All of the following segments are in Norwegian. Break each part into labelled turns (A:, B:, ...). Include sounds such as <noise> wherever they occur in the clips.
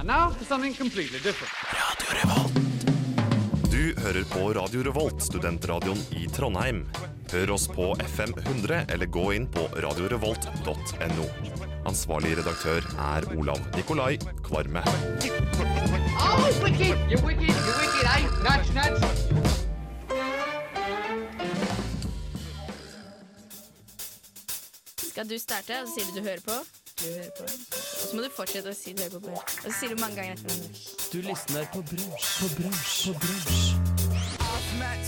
A: And now for something completely different.
B: Du hører på Radio Revolt, studentradioen i Trondheim. Hør oss på FM 100 eller gå inn på radiorevolt.no. Ansvarlig redaktør er Olav Nikolai Kvarme.
A: Oh, wicked! You're wicked, you're wicked, eh? Nudge, nudge.
C: Skal du starte, og så sier du du hører på? Du hører på. Og så må du fortsette å si du hører på. Og så sier du mange ganger etter hverandre.
D: Du lysner på brunsj, på brunsj, på brunsj.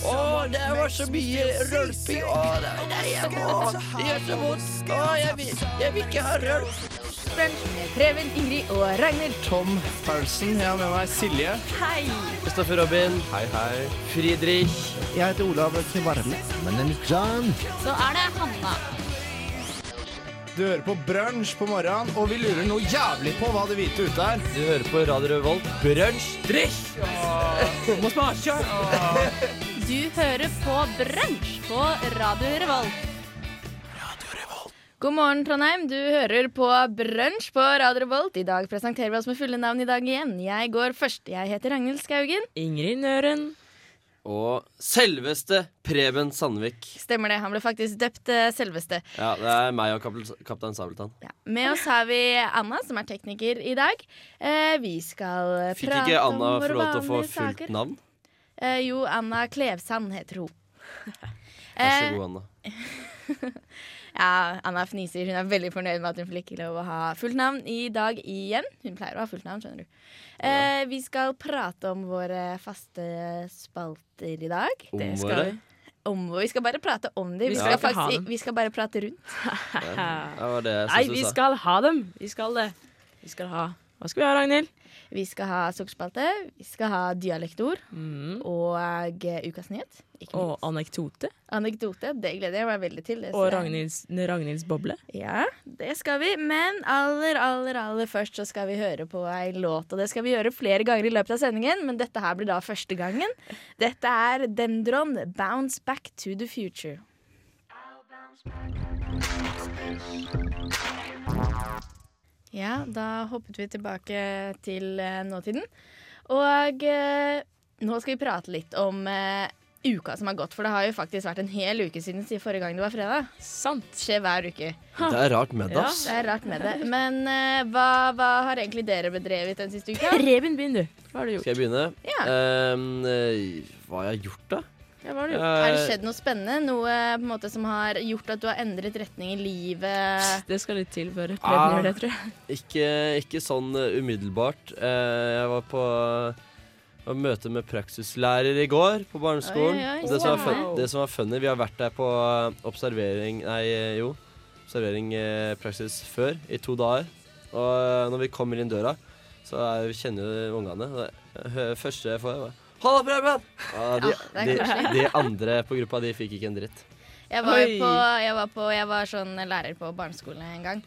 E: Å, det var så mye rølping. Å, nei, nei, jeg må. Det gjør så vondt. Å, jeg vil, jeg vil ikke ha rølp.
C: Brunsj Preben, Ingrid og Ragnhild.
D: Tom Paulsen, jeg har med meg Silje.
C: Hei!
D: Kristoffer Robin. Hei, hei. Friedrich.
F: Jeg heter Olav Kvarle. Men det er John.
C: Så er det Hanna.
D: Du hører på brunsj på morgenen, og vi lurer noe jævlig på hva det hvite ute er.
G: Du hører på Radio Revolt. Brunsj. Drikk! Må smake!
C: Du hører på Brunsj på Radio Revolt. God morgen, Trondheim. Du hører på Brunsj på Radio Revolt. I dag presenterer vi oss med fulle navn i dag igjen. Jeg går først. Jeg heter Ragnhild Skaugen.
G: Ingrid Nøren. Og selveste Preben Sandvik.
C: Stemmer det. Han ble faktisk døpt eh, selveste.
G: Ja, det er meg og Kaptein Sabeltann.
C: Ja. Med oss har vi Anna, som er tekniker i dag. Eh, vi skal
G: Fikk
C: prate
G: ikke
C: om
G: Anna
C: våre
G: få lov til å få fullt
C: saker.
G: navn?
C: Eh, jo, Anna Klevsand heter hun.
G: Vær så
C: Eh,
G: god, Anna. <laughs>
C: Ja, Anna fniser. Hun er veldig fornøyd med at hun får ikke lov å ha fullt navn i dag igjen. Hun pleier å ha fullt navn, skjønner du. Eh, vi skal prate om våre faste spalter i dag.
G: Om
C: Det
G: skal
C: vi. Om, vi skal bare prate om dem. Vi,
H: ha
C: faktisk, vi skal bare prate rundt. <laughs>
G: Det det
H: Nei, vi skal ha dem. Vi skal det. Vi skal ha Hva skal vi ha, Ragnhild?
C: Vi skal ha sukkerspalte, vi skal ha dialektord
H: Mm.
C: og eh, ukas nyhet. Ikke
H: Og
C: minst.
H: anekdote.
C: Anekdote. Det gleder jeg meg veldig til. Det
H: Og Ragnhilds, Ragnhilds boble.
C: Ja, det skal vi. Men aller, aller, aller først så skal vi høre på ei låt. Og det skal vi gjøre flere ganger i løpet av sendingen, men dette her blir da første gangen. Dette er Dendron, 'Bounce Back to the Future'. Ja, da hoppet vi tilbake til eh, nåtiden. Og eh, nå skal vi prate litt om eh, uka som har gått, for det har jo faktisk vært en hel uke siden siden forrige gang det var fredag.
H: Sant.
C: Skjer hver uke.
G: Det er rart med det,
H: Ja.
G: ass.
C: Det er rart med det. Men eh, hva, hva har egentlig dere bedrevet den siste uka?
H: Reben, begynn du. Hva har du gjort?
G: Skal jeg begynne?
C: Ja.
G: Ehm, eh, hva har jeg gjort, da?
H: Ja, hva har du gjort?
C: Har det
G: Eh,
C: skjedd noe spennende? Noe på en måte som har gjort at du har endret retning i livet?
H: Det skal litt til før
G: Ah.
H: Preben gjør det, tror jeg.
G: Ikke, ikke sånn eh, umiddelbart. Uh, jeg var på var møte med praksislærer i går på barneskolen.
C: Oi, oi, oi,
G: det, som var fun, det som var funny, vi har vært der på eh, observering Nei, eh, jo. Observering eh, praksis før, i to dager. Og eh, når vi kommer inn døra, så er, vi kjenner vi ungene. det første jeg får, er bare det, Preben! Ja, de,
C: Ja, det
G: de, de andre på gruppa, de fikk ikke en dritt.
C: Jeg var, på, jeg var, på, jeg var sånn lærer på barneskole en gang.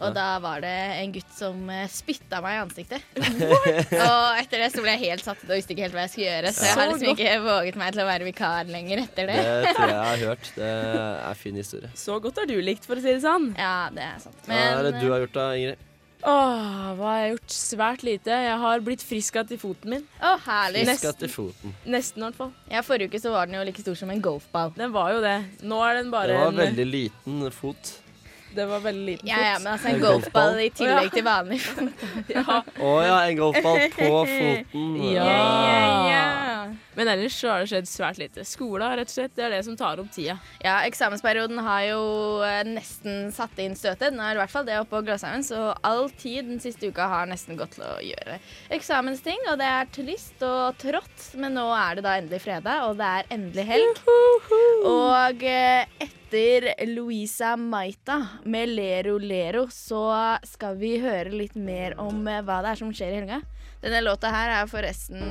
C: Og
G: Ja.
C: da var det en gutt som eh, spytta meg i ansiktet. <laughs> og etter det så ble jeg helt satt ut og visste ikke helt hva jeg skulle gjøre. Så jeg
H: Så
C: har liksom ikke våget meg til å være vikar lenger etter det.
G: Det tror jeg jeg har hørt. Det er en fin historie.
H: Så godt har du likt, for å si det sånn.
C: Ja, det er sant.
G: Hva er det du har gjort da, Ingrid?
H: Åh, hva har jeg gjort? Svært lite. Jeg har blitt frisk igjen til foten min.
C: å, herlig.
G: Fiska til foten.
H: Nesten, i hvert fall.
C: Ja, Forrige uke så var den jo like stor som en golfball.
H: Den var jo det. Nå er den bare
G: Det var
H: en
G: veldig liten fot.
H: Det var veldig liten fot.
C: Ja, ja, men altså en
G: En
C: golfball i
G: golfball.
C: tillegg til vanlig.
H: fot.
G: Å ja, en golfball på foten.
H: Ja.
C: Ja, ja.
H: Men ellers så har det skjedd svært lite. Skola, rett og slett, det er det som tar opp tida.
C: Ja, eksamensperioden har jo eh, nesten satt inn støtet. Nå er det i hvert fall det oppe på Gløshaugen, så all tid den siste uka har nesten gått til å gjøre eksamensting. Og det er trist og trått, men nå er det da endelig fredag, og det er endelig helg. Og eh, etter Louisa Maita med Lero Lero så skal vi høre litt mer om eh, hva det er som skjer i helga. Denne låta her er forresten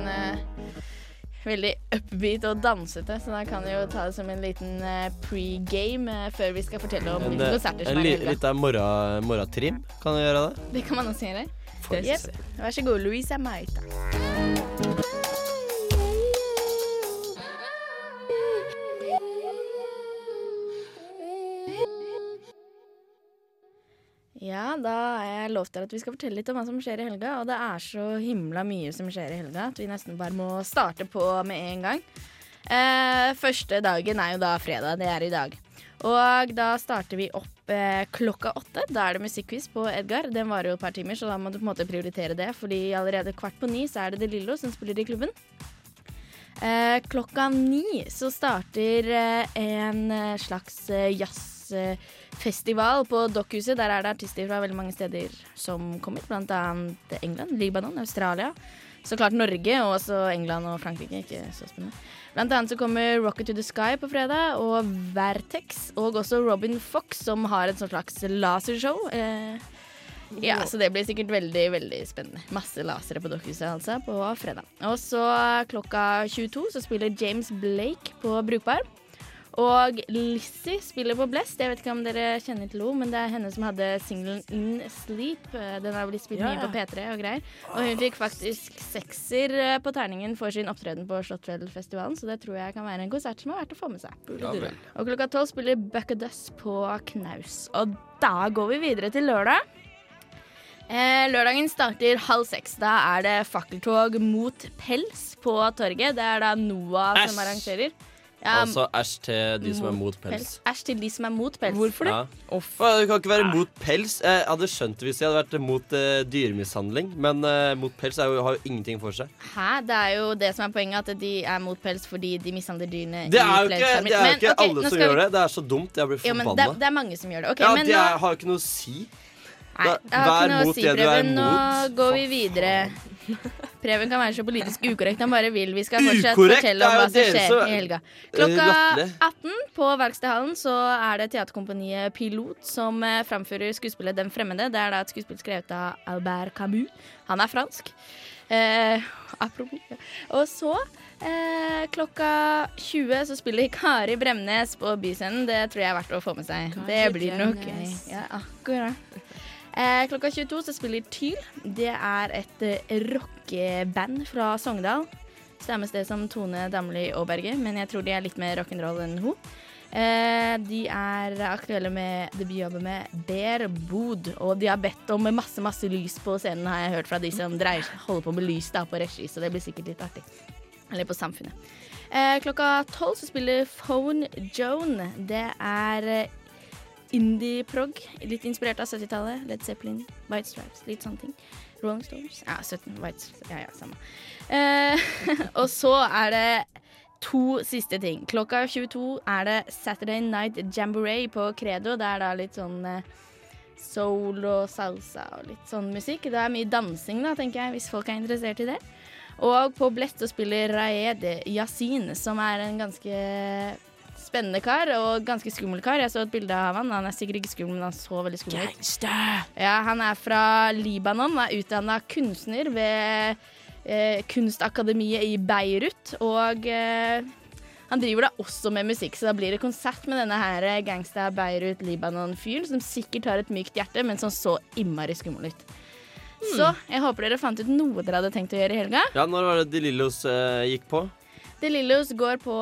C: veldig upbeat og dansete, så da kan vi jo ta det som en liten eh, pregame eh, før vi skal fortelle om hvilke
G: eh,
C: konserter som er i helga.
G: litt av morgentrim. Kan du gjøre det?
C: Det kan man også gjøre.
H: Jeg.
C: Vær så god, Louisa Maita. Ja, da er jeg lovt dere at vi skal fortelle litt om hva som skjer i helga. Og det er så himla mye som skjer i helga at vi nesten bare må starte på med en gang. Eh, første dagen er jo da fredag. Det er i dag. Og da starter vi opp eh, klokka åtte. Da er det musikkquiz på Edgar. Den varer jo et par timer, så da må du på en måte prioritere det. Fordi allerede kvart på ni så er det De Lillo som spiller i klubben. Eh, klokka ni så starter eh, en eh, slags eh, jazzfestival på Dokkhuset. Der er det artister fra veldig mange steder som kommer, annet England, Libanon, Australia. Så klart Norge, og også England og Frankrike. Ikke så spennende. Blant annet så kommer Rocket to the Sky på fredag, og Vertex, og også Robin Fox, som har et slags lasershow. Eh, ja, så det blir sikkert veldig, veldig spennende. Masse lasere på Dokkhuset altså på fredag. Og så klokka 22 så spiller James Blake på Brukbar. Og Lizzie spiller på Blest. Jeg vet ikke om dere kjenner til henne, men det er henne som hadde singelen In Sleep. Den har blitt spilt
H: Ja,
C: mye på P3 og greier. Og hun fikk faktisk sekser eh, på terningen for sin opptreden på Slottsfjellfestivalen, så det tror jeg kan være en konsert som er verdt å få med seg.
G: Ja.
C: Og klokka tolv spiller Buckadus på Knaus. Og da går vi videre til lørdag. Eh, lørdagen starter halv seks. Da er det fakkeltog mot pels på torget. Det er da NOAH som
G: Æsj.
C: arrangerer. Ja,
G: Altså æsj til de som er mot pels.
C: Æsj til de som er mot pels.
H: Hvorfor det?
G: Ja. Du kan ikke være mot pels. Jeg hadde skjønt det hvis jeg hadde vært mot uh, dyremishandling, men uh, mot pels er jo, har jo ingenting for seg.
C: Hæ? Det er jo det som er poenget, at de er mot pels fordi de mishandler dyrene
G: Det er jo ikke, det er
C: Men,
G: ikke
C: okay,
G: alle som
C: vi...
G: gjør det. Det er så dumt. Jeg blir
C: Jo, men det,
G: forbanna.
C: det er mange som gjør det. Okay,
G: ja,
C: men
G: det er, har jo ikke noe å si.
C: Nei, jeg har ikke noe å
G: mot
C: si, Preben. Nå går vi videre. Preben kan være så politisk ukorrekt han bare vil. Vi skal fortsatt
G: Ukorrekt?
C: fortelle om hva som skjer
G: så...
C: i helga.
G: Eh,
C: Klokka 18 på Verkstedhallen så er det teaterkompaniet Pilot som eh, framfører skuespillet Den fremmede. Det er da et skuespill skrevet av Albert Camus. Han er fransk. Eh, apropos. Og så eh, klokka 20 så spiller Kari Bremnes på Byscenen. Det tror jeg er verdt å få med seg.
H: Kari
C: det blir nok
H: gøy.
C: Ja, akkurat. Eh, klokka 22 så spiller Tyl. Det er et eh, rockeband fra Sogndal. Stemmes det som Tone Damli Aaberge, men jeg tror de er litt mer rock'n'roll enn hun. Eh, de er aktuelle med debutalbumet Ber Bod, og de har bedt om masse masse lys på scenen, har jeg hørt fra de som dreier, holder på med lys da på regi, så det blir sikkert litt artig. Eller på Samfunnet. Eh, klokka tolv så spiller Phone Joan. Det er eh, indie-prog. Litt inspirert av 70-tallet. Led Zeppelin, White Stripes, litt sånne ting. Rolling Stones. Ja, 17, White Stripes. Ja, ja, samme. Eh, <laughs> og så er det to siste ting. Klokka 22 er det Saturday Night Jamboree på Credo. Det er da litt sånn eh, soul og salsa og litt sånn musikk. Det er mye dansing, da, tenker jeg, hvis folk er interessert i det. Og på Blett så spiller Raed Yasin, som er en ganske spennende kar og ganske skummel kar. Jeg så et bilde av han. Han er sikkert ikke skummel, men han så veldig skummel ut. Ja, han er fra Libanon, er utdanna kunstner ved eh, Kunstakademiet i Beirut. Og eh, han driver da også med musikk, så da blir det konsert med denne her gangsta Beirut Libanon-fyren, som sikkert har et mykt hjerte, men som så innmari skummel ut. Så jeg håper dere fant ut noe dere hadde tenkt å gjøre i helga.
G: Ja, Når var det De Lillos eh, gikk på?
C: De Lillos går på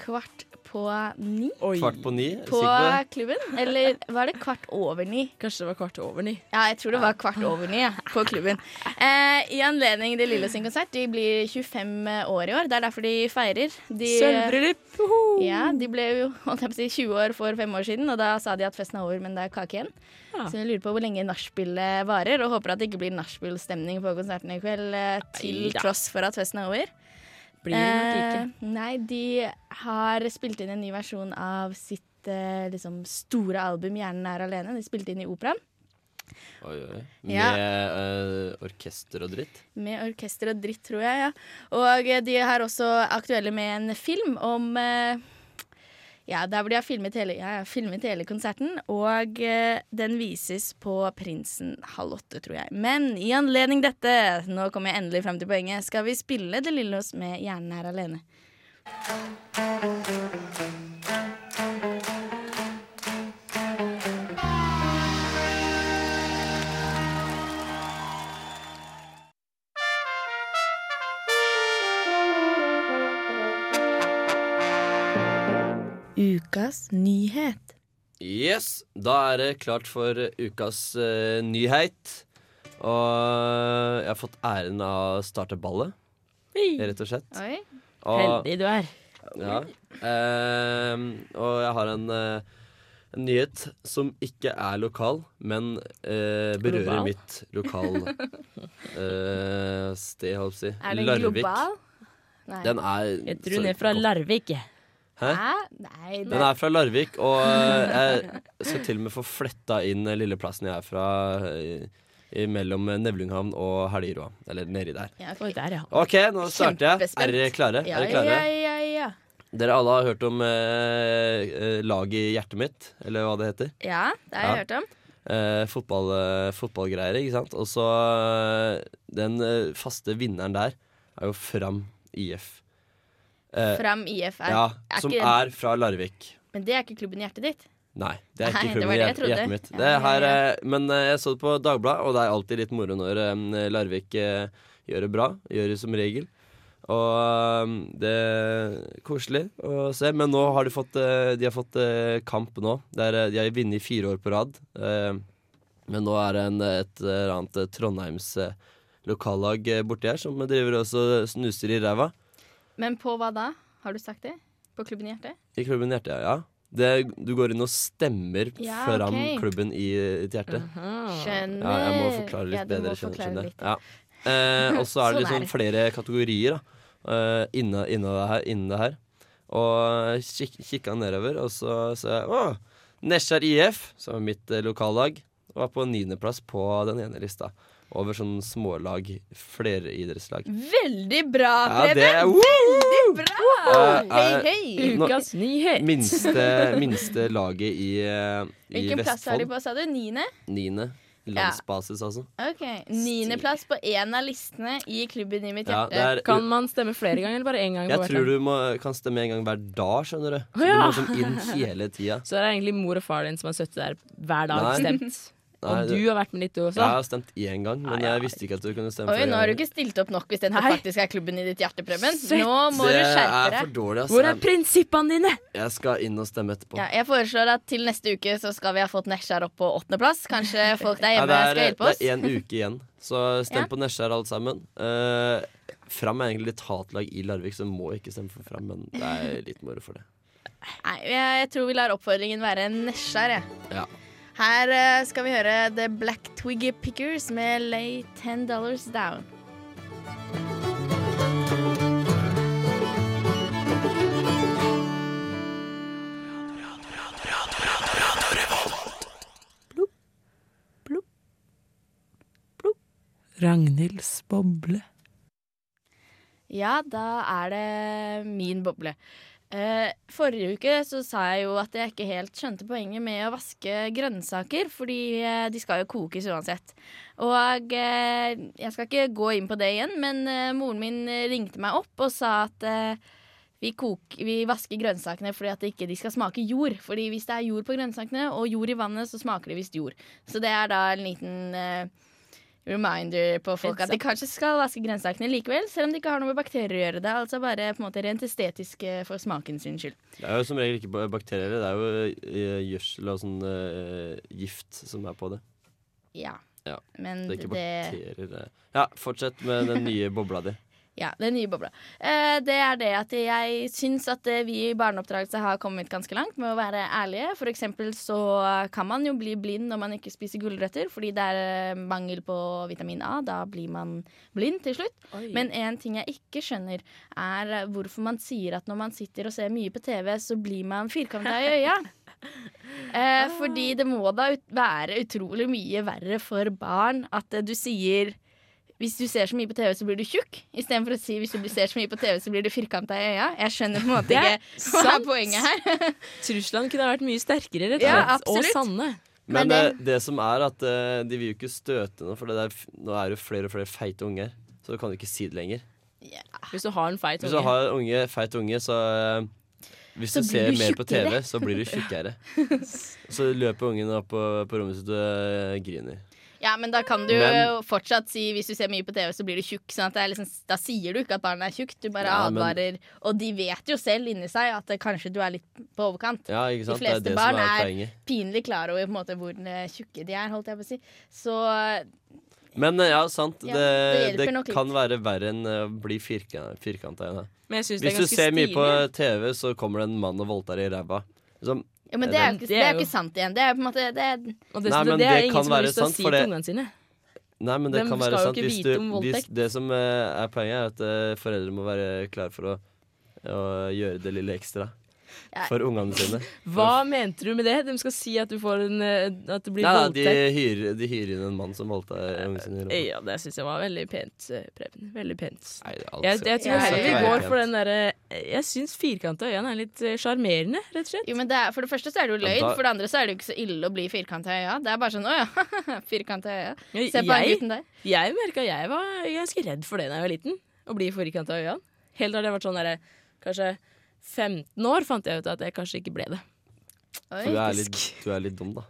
C: kvart på ni
H: Oi.
G: Kvart på ni?
C: På
G: Sigve.
C: klubben. Eller var det kvart over ni?
H: Kanskje det var kvart over ni.
C: Ja, jeg tror det var kvart over ni ja, på klubben. Eh, I anledning De Lille sin konsert. De blir 25 år i år. Det er derfor de feirer. De,
H: Sølvbryllup!
C: Ja, de ble jo holdt jeg på å si, 20 år for fem år siden, og da sa de at festen er over, men det er kake igjen.
H: Ja.
C: Så jeg lurer på hvor lenge nachspielet varer, og håper at det ikke blir nachspielstemning på konserten i kveld, eh, til
H: Neida.
C: tross for at festen er over.
H: Blir de nok ikke.
C: Eh, nei, de har spilt inn en ny versjon av sitt eh, liksom store album 'Hjernen er alene'. De spilte inn i operaen
G: Oi, oi. Med
C: Ja.
G: uh, orkester og dritt?
C: med orkester og dritt, tror jeg. ja. Og eh, de har også aktuelle med en film om eh, Ja, der hvor de har filmet hele, ja, filmet hele konserten. Og eh, den vises på Prinsen halv åtte, tror jeg. Men i anledning dette, nå kommer jeg endelig fram til poenget, skal vi spille Det lille oss med 'Hjernen her alene'. Ukas nyhet.
G: Yes, da er det klart for ukas uh, nyhet. Og jeg har fått æren av å starte ballet, rett og slett.
C: Oi.
G: Og,
H: Heldig du er.
G: ja. Uh, og jeg har en, uh, en nyhet som ikke er lokal, men eh, berører
H: Global?
G: mitt lokal <laughs> sted, holdt jeg på å si.
C: Er den
G: Larvik.
C: global? Nei.
G: Den er
H: Jeg tror hun er fra Larvik.
G: Hæ?
C: Nei, det
G: Den er fra Larvik, og eh, jeg skal til og med få fletta inn eh, lille plassen jeg er fra, eh, i- mellom Nevlunghavn og Helgeroa. Eller nedi der.
C: ja,
H: Oi,
C: ok.
H: der, ja.
G: OK, nå starter jeg. Er dere klare?
C: Ja,
G: er dere klare?
C: ja, ja, ja.
G: Dere alle har hørt om eh, laget i hjertet mitt, eller hva det heter?
C: Ja, det har jeg hørt om.
G: Eh, fotball, eh, fotballgreier, ikke sant? Og så Den eh, faste vinneren der er jo Fram IF. Eh,
C: Fram IF er,
G: ja,
C: er
G: som
C: ikke,
G: er fra Larvik.
C: Men det er ikke klubben i hjertet ditt?
G: Nei, det er
C: Nei,
G: ikke
C: det
G: klubben
C: var
G: i
C: det jeg
G: hjert-
C: trodde.
G: hjertet mitt.
C: Ja,
G: Det er her,
C: ja,
G: eh, men eh, jeg så det på Dagbladet, og det er alltid litt moro når eh, Larvik eh, gjør det bra. Gjør det som regel. Og eh, det er koselig å se. Men nå har de fått, eh, de har fått eh, kamp nå. Eh, de har vunnet fire år på rad. Eh, Men nå er det en, et eller annet eh, Trondheims eh, lokallag eh, borti her som driver også snuser i ræva.
C: Men på hva da? Har du sagt det? På klubben i hjertet?
G: I klubben i hjertet, ja. Det, du går inn og stemmer
C: Ja,
G: fram
C: ok.
G: klubben i ditt hjerte.
C: Skjønner.
G: Ja, jeg må forklare litt
C: Ja, du
G: bedre. skjønner-
C: forklare
G: skjønner.
C: litt.
G: Ja. Eh, og så er <laughs> det
C: Sånn
G: liksom flere kategorier da, eh, inne, inne, det her, innen det her. Og kik, kikka nedover, og så så jeg å, Nesjar IF, som er mitt eh, lokallag, var på niendeplass på den ene lista. Over sånn smålag, flereidrettslag.
C: Veldig bra,
G: Ja,
C: Preben!
G: Ja!
C: Veldig bra!
G: Uh,
C: Hei,
G: eh,
C: hei!
H: Ukas nyhet.
G: Minste, <laughs> minste laget i, uh, i
C: Hvilken plass har de på, sa du? Niende?
G: Niende. Landsbasis, altså.
C: Ok, Niendeplass på én av listene i klubben i mitt hjerte.
G: Ja, er,
H: Kan man stemme flere ganger, eller bare én gang?
G: Jeg tror du må, kan stemme en gang hver dag, skjønner du. <laughs> Så
H: Å, ja.
G: Du må sånn inn hele tida.
H: Så det er egentlig mor og far din som har sittet der hver dag
G: Nei.
H: stemt.
G: Nei,
H: Og du har vært med litt, du også.
G: Jeg har stemt én gang, men
H: ah, ja.
G: jeg visste ikke at du kunne stemme
C: Oi, nå har du ikke stilt opp nok hvis
H: den
C: faktisk er klubben i ditt hjerte, Preben. Nå må
G: Det
C: du skjerpe
G: er
C: deg.
G: for dårlig,
H: Hvor er prinsippene dine?
G: jeg skal inn og stemme etterpå.
C: Ja, jeg foreslår at til neste uke så skal vi ha fått Nesjar opp på åttendeplass. Kanskje folk der hjemme
G: ja, er,
C: skal hjelpe oss.
G: det er én uke igjen, så stem
C: Ja.
G: på Nesjar alle sammen. Uh, Fram er egentlig litt hatlag i Larvik, så må ikke stemme for Fram, men det er litt moro for det.
C: Nei, jeg, jeg tror vi lar oppfordringen være Nesjar, jeg.
G: Ja.
C: Her eh, skal vi høre The Black Twiggy Pickers med Lay Ten Dollars Down.
H: Ragnhilds boble.
C: Ja, da er det min boble. Eh, forrige uke så sa jeg jo at jeg ikke helt skjønte poenget med å vaske grønnsaker, fordi eh, de skal jo kokes uansett. Og eh, jeg skal ikke gå inn på det igjen, men eh, moren min ringte meg opp og sa at eh, vi, kok, vi vasker grønnsakene fordi at ikke de skal smake jord. Fordi hvis det er jord på grønnsakene og jord i vannet, så smaker det visst jord. Så det er da en liten eh, reminder på folk at de kanskje skal vaske grønnsakene likevel, selv om de ikke har noe med bakterier å gjøre. Det er altså bare på en måte rent estetisk for smaken sin skyld.
G: Det er jo som regel ikke bakterier, det er jo eh, gjødsel og sånn uh, gift som er på det.
C: Ja.
G: Ja,
C: Men
G: Det er ikke
C: det
G: bakterier. det. Ja, fortsett med den nye bobla di.
C: Ja, den nye bobla. Eh, det er det at jeg syns at eh, vi i barneoppdragelse har kommet ganske langt med å være ærlige. For eksempel så kan man jo bli blind når man ikke spiser gulrøtter, fordi det er eh, mangel på vitamin A. Da blir man blind til slutt. Men en ting jeg ikke skjønner, er hvorfor man sier at når man sitter og ser mye på TV, så blir man firkanta i øya. <laughs> Eh, fordi det må da ut være utrolig mye verre for barn at eh, du sier hvis du ser så mye på TV, så blir du tjukk. Istedenfor å si hvis du ser så mye på TV, så blir du firkanta i øya. Jeg skjønner på en måte ikke <laughs> hva er poenget her. <laughs>
H: Truslene kunne ha vært mye sterkere, rett og
C: Ja,
H: og sanne.
G: Men,
C: Men
G: det,
C: det-
G: som er at uh, de vil jo ikke støte noe, for det der, nå er det jo flere og flere feite unger. Så du kan jo ikke si det lenger.
H: Hvis du har en feit
G: Hvis du
H: unge.
G: har en unge, feit unge, så uh, Hvis
C: Så
G: du ser
C: du
G: mer på TV, så blir du tjukkere. <laughs> så løper ungen opp på, på rommet sitt og eh, griner.
C: Ja, men da kan du
G: Men-
C: fortsatt si hvis du ser mye på TV, så blir du tjukk. Sånn at det er liksom, da sier du ikke at barnet er tjukt, du bare
G: Ja, men-
C: advarer. Og de vet jo selv inni seg at kanskje du er litt på overkant.
G: Ja, ikke sant?
C: De fleste
G: det er det
C: barn
G: som er
C: er- Pinlig klar over på en måte hvor eh, tjukke de er, holdt jeg på å si. Så
G: Men eh, ja, sant.
C: Ja,
G: det,
C: det
G: det
C: litt.
G: kan være verre enn eh, å bli firka- firkanta.
H: Men
G: Hvis du
H: ser
G: ser mye på. TV, så kommer det en mann og voldtar i ræva. Liksom,
C: Ja, men det er jo ikke,
H: Det
C: det
H: er
C: jo ikke sant igjen. Det er på en måte det er,
H: Og det,
G: Nei, men
H: det er
G: det
H: ingen
G: kan
H: som har
G: være
H: lyst til å
G: sant,
H: si
G: for
H: til
G: det-
H: ungene sine.
G: Nei, men det
H: Hvem
G: kan
H: skal
G: være
H: jo
G: sant
H: ikke
G: hvis
H: vite
G: du
H: om
G: hvis
H: voldtekt.
G: Det som eh, er poenget, er at eh, foreldre må være klare for å, å gjøre det lille ekstra. For ungene sine.
H: Hva mente du med det? De skal si at du får en eh, At det blir
G: Ja, de, hyrer, de hyrer inn en mann som voldtar ungene sine.
H: Ja, det syns jeg var veldig pent, eh, Preben. Veldig pent.
G: Nei,
H: Jeg, jeg tror heller vi går for den derre Jeg syns firkanta øyne er litt eh, sjarmerende, rett og slett.
C: jo, men det er, For det første så er det jo løgn, for det andre så er det jo ikke så ille å bli firkanta i øya. Det er bare sånn å ja, <laughs> firkanta i øya. Se på
H: den
C: gutten der.
H: jeg merka jeg var ganske redd for det da jeg var liten. Å bli firkanta i øynene. Helt da jeg vært sånn derre kanskje 15 år, fant jeg ut at jeg kanskje ikke ble det.
C: Oi.
G: Du er, litt, du er litt dum, da.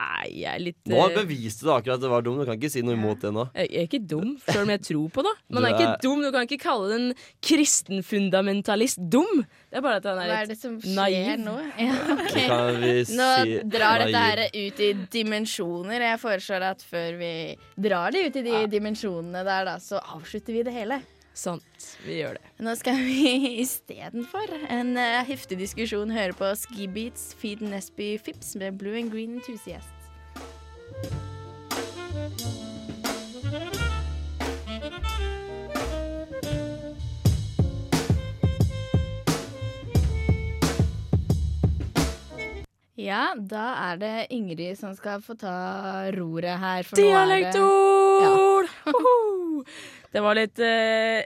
H: Nei, jeg er litt
G: Nå
H: eh,
G: beviste du akkurat at det var dum. Du kan ikke si noe imot det nå.
H: Jeg er ikke dum, selv om jeg tror på det. <laughs> Man
G: er,
H: er ikke
G: er-
H: dum, Du kan ikke kalle en kristenfundamentalist dum. Det er bare at han
C: Hva
H: er
C: er
H: litt
C: det som skjer
H: naiv.
C: nå? <laughs> Ja,
G: okay. Kan vi
C: Nå
G: drar
C: drar dette her ut i dimensjoner. Jeg foreslår at før vi drar det ut i de dimensjonene der, da, så avslutter vi det hele.
H: Sant. Vi gjør det.
C: Nå skal vi <laughs> istedenfor en uh, heftig diskusjon høre på Ski Beats Feed Nesby Fips med Blue and Green Enthusiast. Ja, da er det Ingrid som skal få ta roret her. For nå er det-
H: Dialektord! <laughs> Det var litt uh,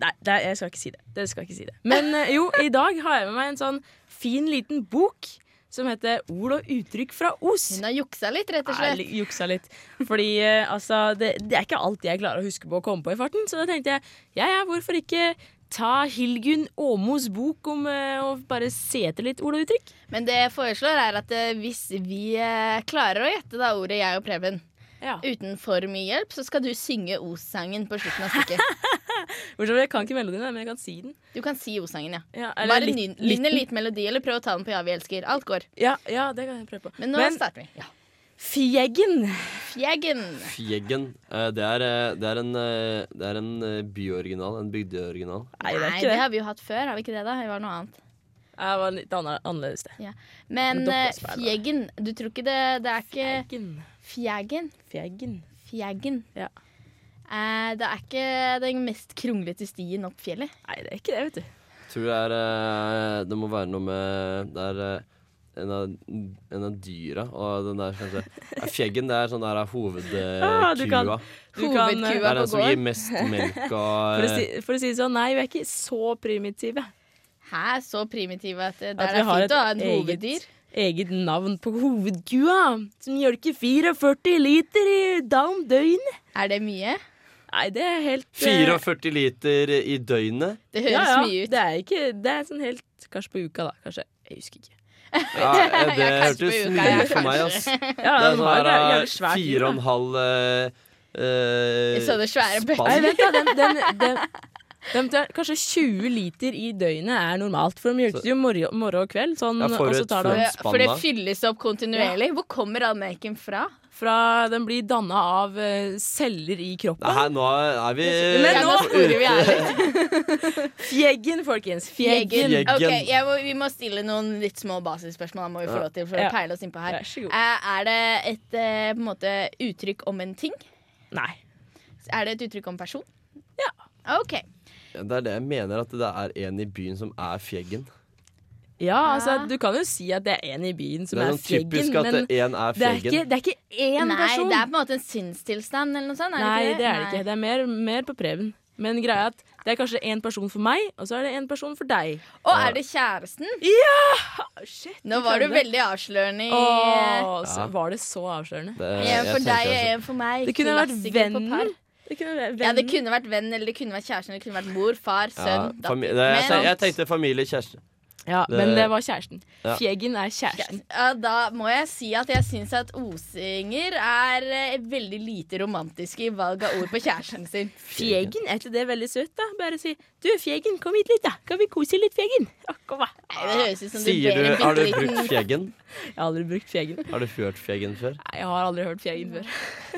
H: Nei, det, jeg skal ikke si det. Dere skal ikke si det. Men uh, jo, i dag har jeg med meg en sånn fin liten bok som heter Ord og uttrykk fra Os.
C: Hun har juksa litt, rett og slett.
H: Ja, juksa litt. Fordi uh, altså, det, det er ikke alt jeg klarer å huske på å komme på i farten. Så da tenkte jeg ja ja, hvorfor ikke ta Hilgun Åmos bok om uh, å bare se etter litt ord og uttrykk?
C: Men det jeg foreslår, er at uh, hvis vi klarer å gjette da ordet jeg og Preben
H: Ja.
C: uten for mye hjelp, så skal du synge Os-sangen på slutten av stykket. <laughs>
H: Bortsett jeg kan ikke melodien, men jeg kan si den.
C: Du kan si Os-sangen, ja.
H: Ja, eller
C: Bare
H: litt-
C: nynn
H: litt-
C: en liten melodi, eller prøv å ta den på Ja, vi elsker. Alt går.
H: Ja, ja, det kan jeg prøve på.
C: Men nå starter vi. Ja.
H: Fjeggen.
C: Fjeggen.
G: Fjeggen. eh, Det er, eh, det er en, eh, det er en byoriginal. En bygdeoriginal.
H: Nei, det er
C: Nei, det
H: det.
C: har vi jo hatt før, har vi ikke det? da? Det var noe annet.
H: Det var litt annerledes, det.
C: Ja. Men
H: Men
C: fjeggen, du tror ikke det Det er ikke
H: Fjeggen.
C: Fjeggen?
H: Fjeggen.
C: Fjeggen.
H: Ja.
C: Eh, det er ikke den mest kronglete stien opp fjellet.
H: Nei, det er ikke det, vet du.
G: Jeg Tror det er eh, Det må være noe med Det er eh, en av, en av dyra. Og den der kanskje ja, Fjeggen, det er sånn der
H: Ah, du
G: hovedkua.
H: kan- Du kan, eh,
G: det er den som gir mest <laughs> melk
H: For å, si, for å si det sånn, nei, vi er ikke så primitive.
C: Hæ, så primitive at det,
H: At
C: der er fint å ha en
H: eget-
C: hoveddyr.
H: Eget navn på hovedkua, som mjølker 44 liter i da om døgnet.
C: Er det mye?
H: Nei, det er helt eh,
G: 44 liter i døgnet.
C: Det høres
H: ja, ja,
C: mye ut.
H: Det er ikke Det er sånn helt Kanskje på uka, da. Kanskje. Jeg husker ikke.
G: Ja, <laughs> eh, det
C: Ja,
G: hørtes mye ut for meg, ass.
C: Ja,
G: Det er
H: den
G: sånn her, eh, fire og en halv eh, eh,
C: Sånne svære bøtter.
H: Nei, vent da, den, den, den, Kanskje 20 liter i døgnet er normalt, for de mjølkes jo morgen, morgen og kveld. Sånn,
G: Ja,
H: og så tar
G: flott
H: det.
C: For det fylles opp kontinuerlig. Hvor kommer all melken fra?
H: fra Den blir danna av eh, celler i kroppen.
G: Nei, nå er vi
H: Men nå
C: sporer vi ærlig. <laughs>
H: Fjeggen, folkens. Fjeggen.
C: Fjeggen. Okay, jeg må, Vi må stille noen litt små basisspørsmål. Da må vi få lov til for
H: Ja.
C: å peile oss innpå her.
H: Vær så god.
C: Eh, Er det et eh, på en måte uttrykk om en ting?
H: Nei.
C: Er det et uttrykk om person?
H: Ja.
C: OK.
G: Ja, Det er det jeg mener, at det er en i byen som er fjeggen.
H: Ja, altså, du kan jo si at det er en i byen som
G: er
H: er,
G: sånn typisk
H: fjeggen,
G: at
H: men
G: det er
H: er
G: fjeggen.
H: ikke, det er ikke én
C: Nei,
H: person.
C: det er på en måte en sinnstilstand eller noe sånt? Er
H: Nei,
C: det ikke
H: det er det ikke. Det er mer, mer på Preben. Men greia er at det er kanskje én person for meg, og så er det én person for deg.
C: Og er det kjæresten?
H: Ja! Shit,
C: Nå var du veldig avslørende
H: Åh, så
G: Ja.
H: var det så avslørende?
G: Det-
C: En
G: jeg
C: for deg og en for meg.
H: Det kunne vært vennen. Det kunne være
C: Ja, det kunne vært venn, eller det kunne vært kjæresten, eller det kunne vært mor, far,
G: Ja,
C: sønn, datter.
G: jeg, jeg tenkte familie, kjæreste.
H: Ja,
G: Det-
H: men det var kjæresten.
G: Ja.
H: Fjeggen er kjæresten.
C: Ja, da må jeg si at jeg syns at osinger er eh, veldig lite romantisk i valg av ord på kjæresten sin. <laughs>
H: Fjeggen, er ikke det veldig søtt, da? Bare si 'Du, Fjeggen, kom hit litt, da. Kan vi kose litt, Fjeggen?' Å, kom, da.
C: Nei, det høres ut som du
G: Sier
C: ber
G: du
C: en
G: Har du
C: bitte
G: brukt fjeggen? <laughs>
H: Jeg har aldri brukt Fjeggen.
G: Har du hørt fjeggen før?
H: Nei, jeg har aldri hørt Fjeggen før.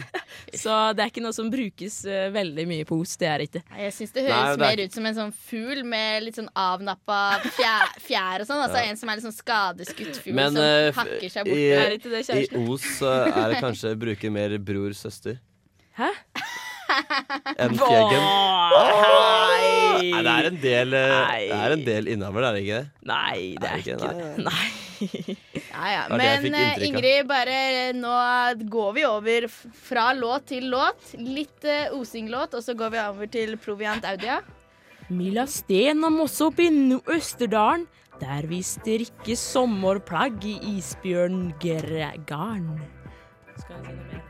H: <laughs> Så det er ikke noe som brukes eh, veldig mye på os. Det er det ikke.
C: Nei, Jeg syns det
G: Nei,
C: høres
G: det er
C: mer ut som en sånn fugl med litt sånn avnappa fjær, fjær og sånn. Altså en som er litt sånn skadeskutt fugl
G: Men
C: som
G: eh,
C: hakker seg
G: i.
H: Er ikke det
G: i? Os så er det kanskje bruker mer bror-søster
H: Hæ?
G: enn fjeggen.
H: Nei.
G: Nei, det er en del, eh,
H: Nei.
G: det er en del innover, er det ikke det?
H: Nei, det er
G: Er ikke?
H: det. Nei. <laughs>
C: Ja, ja. Men eh. Ingrid, bare nå går vi over fra låt til låt. Litt uh, osinglåt, og så går vi over til Proviant Audia.
H: Mila Sten og Mosse opp i Østerdalen, der vi strikker sommerplagg i isbjørngarn. Skal jeg si noe mer?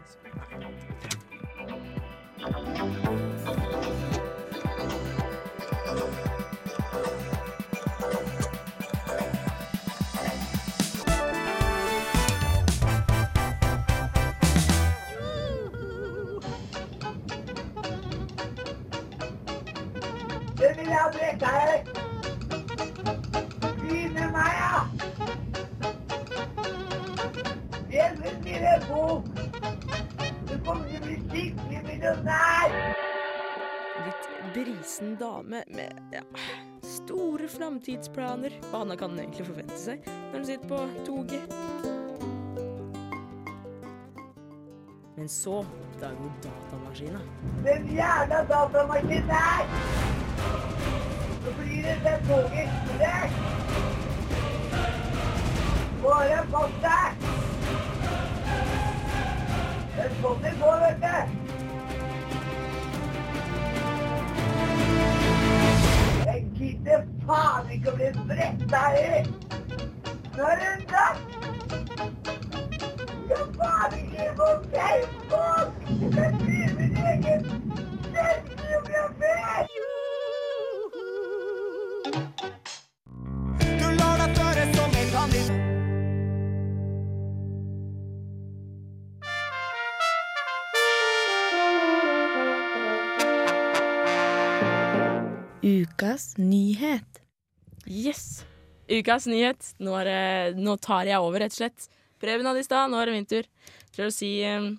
I: Det vil jeg drikke her. Meg, ja. Jeg vil skrive en bok. Du kommer til å bli skikkelig millionær.
H: Litt brisen dame med ja, store framtidsplaner. Hva annet kan en egentlig forvente seg når hun sitter på toget? Men så oppdager hun datamaskina.
I: Den jævla datamaskinen der! Så blir det den toget eksplodert. Bare pass deg. Det er sånn det vet du. Jeg gidder faen ikke å bli bretta i. Nå er det natt. Jeg faen ikke på Facebook! Jeg skal skrive min egen selvbiografi! Du lar deg føre som en kanin.
C: Ukas nyhet.
H: Yes! Ukas nyhet. Nå, er det, nå tar jeg over, rett og slett. Preben hadde i stad, nå er det min tur til å si um,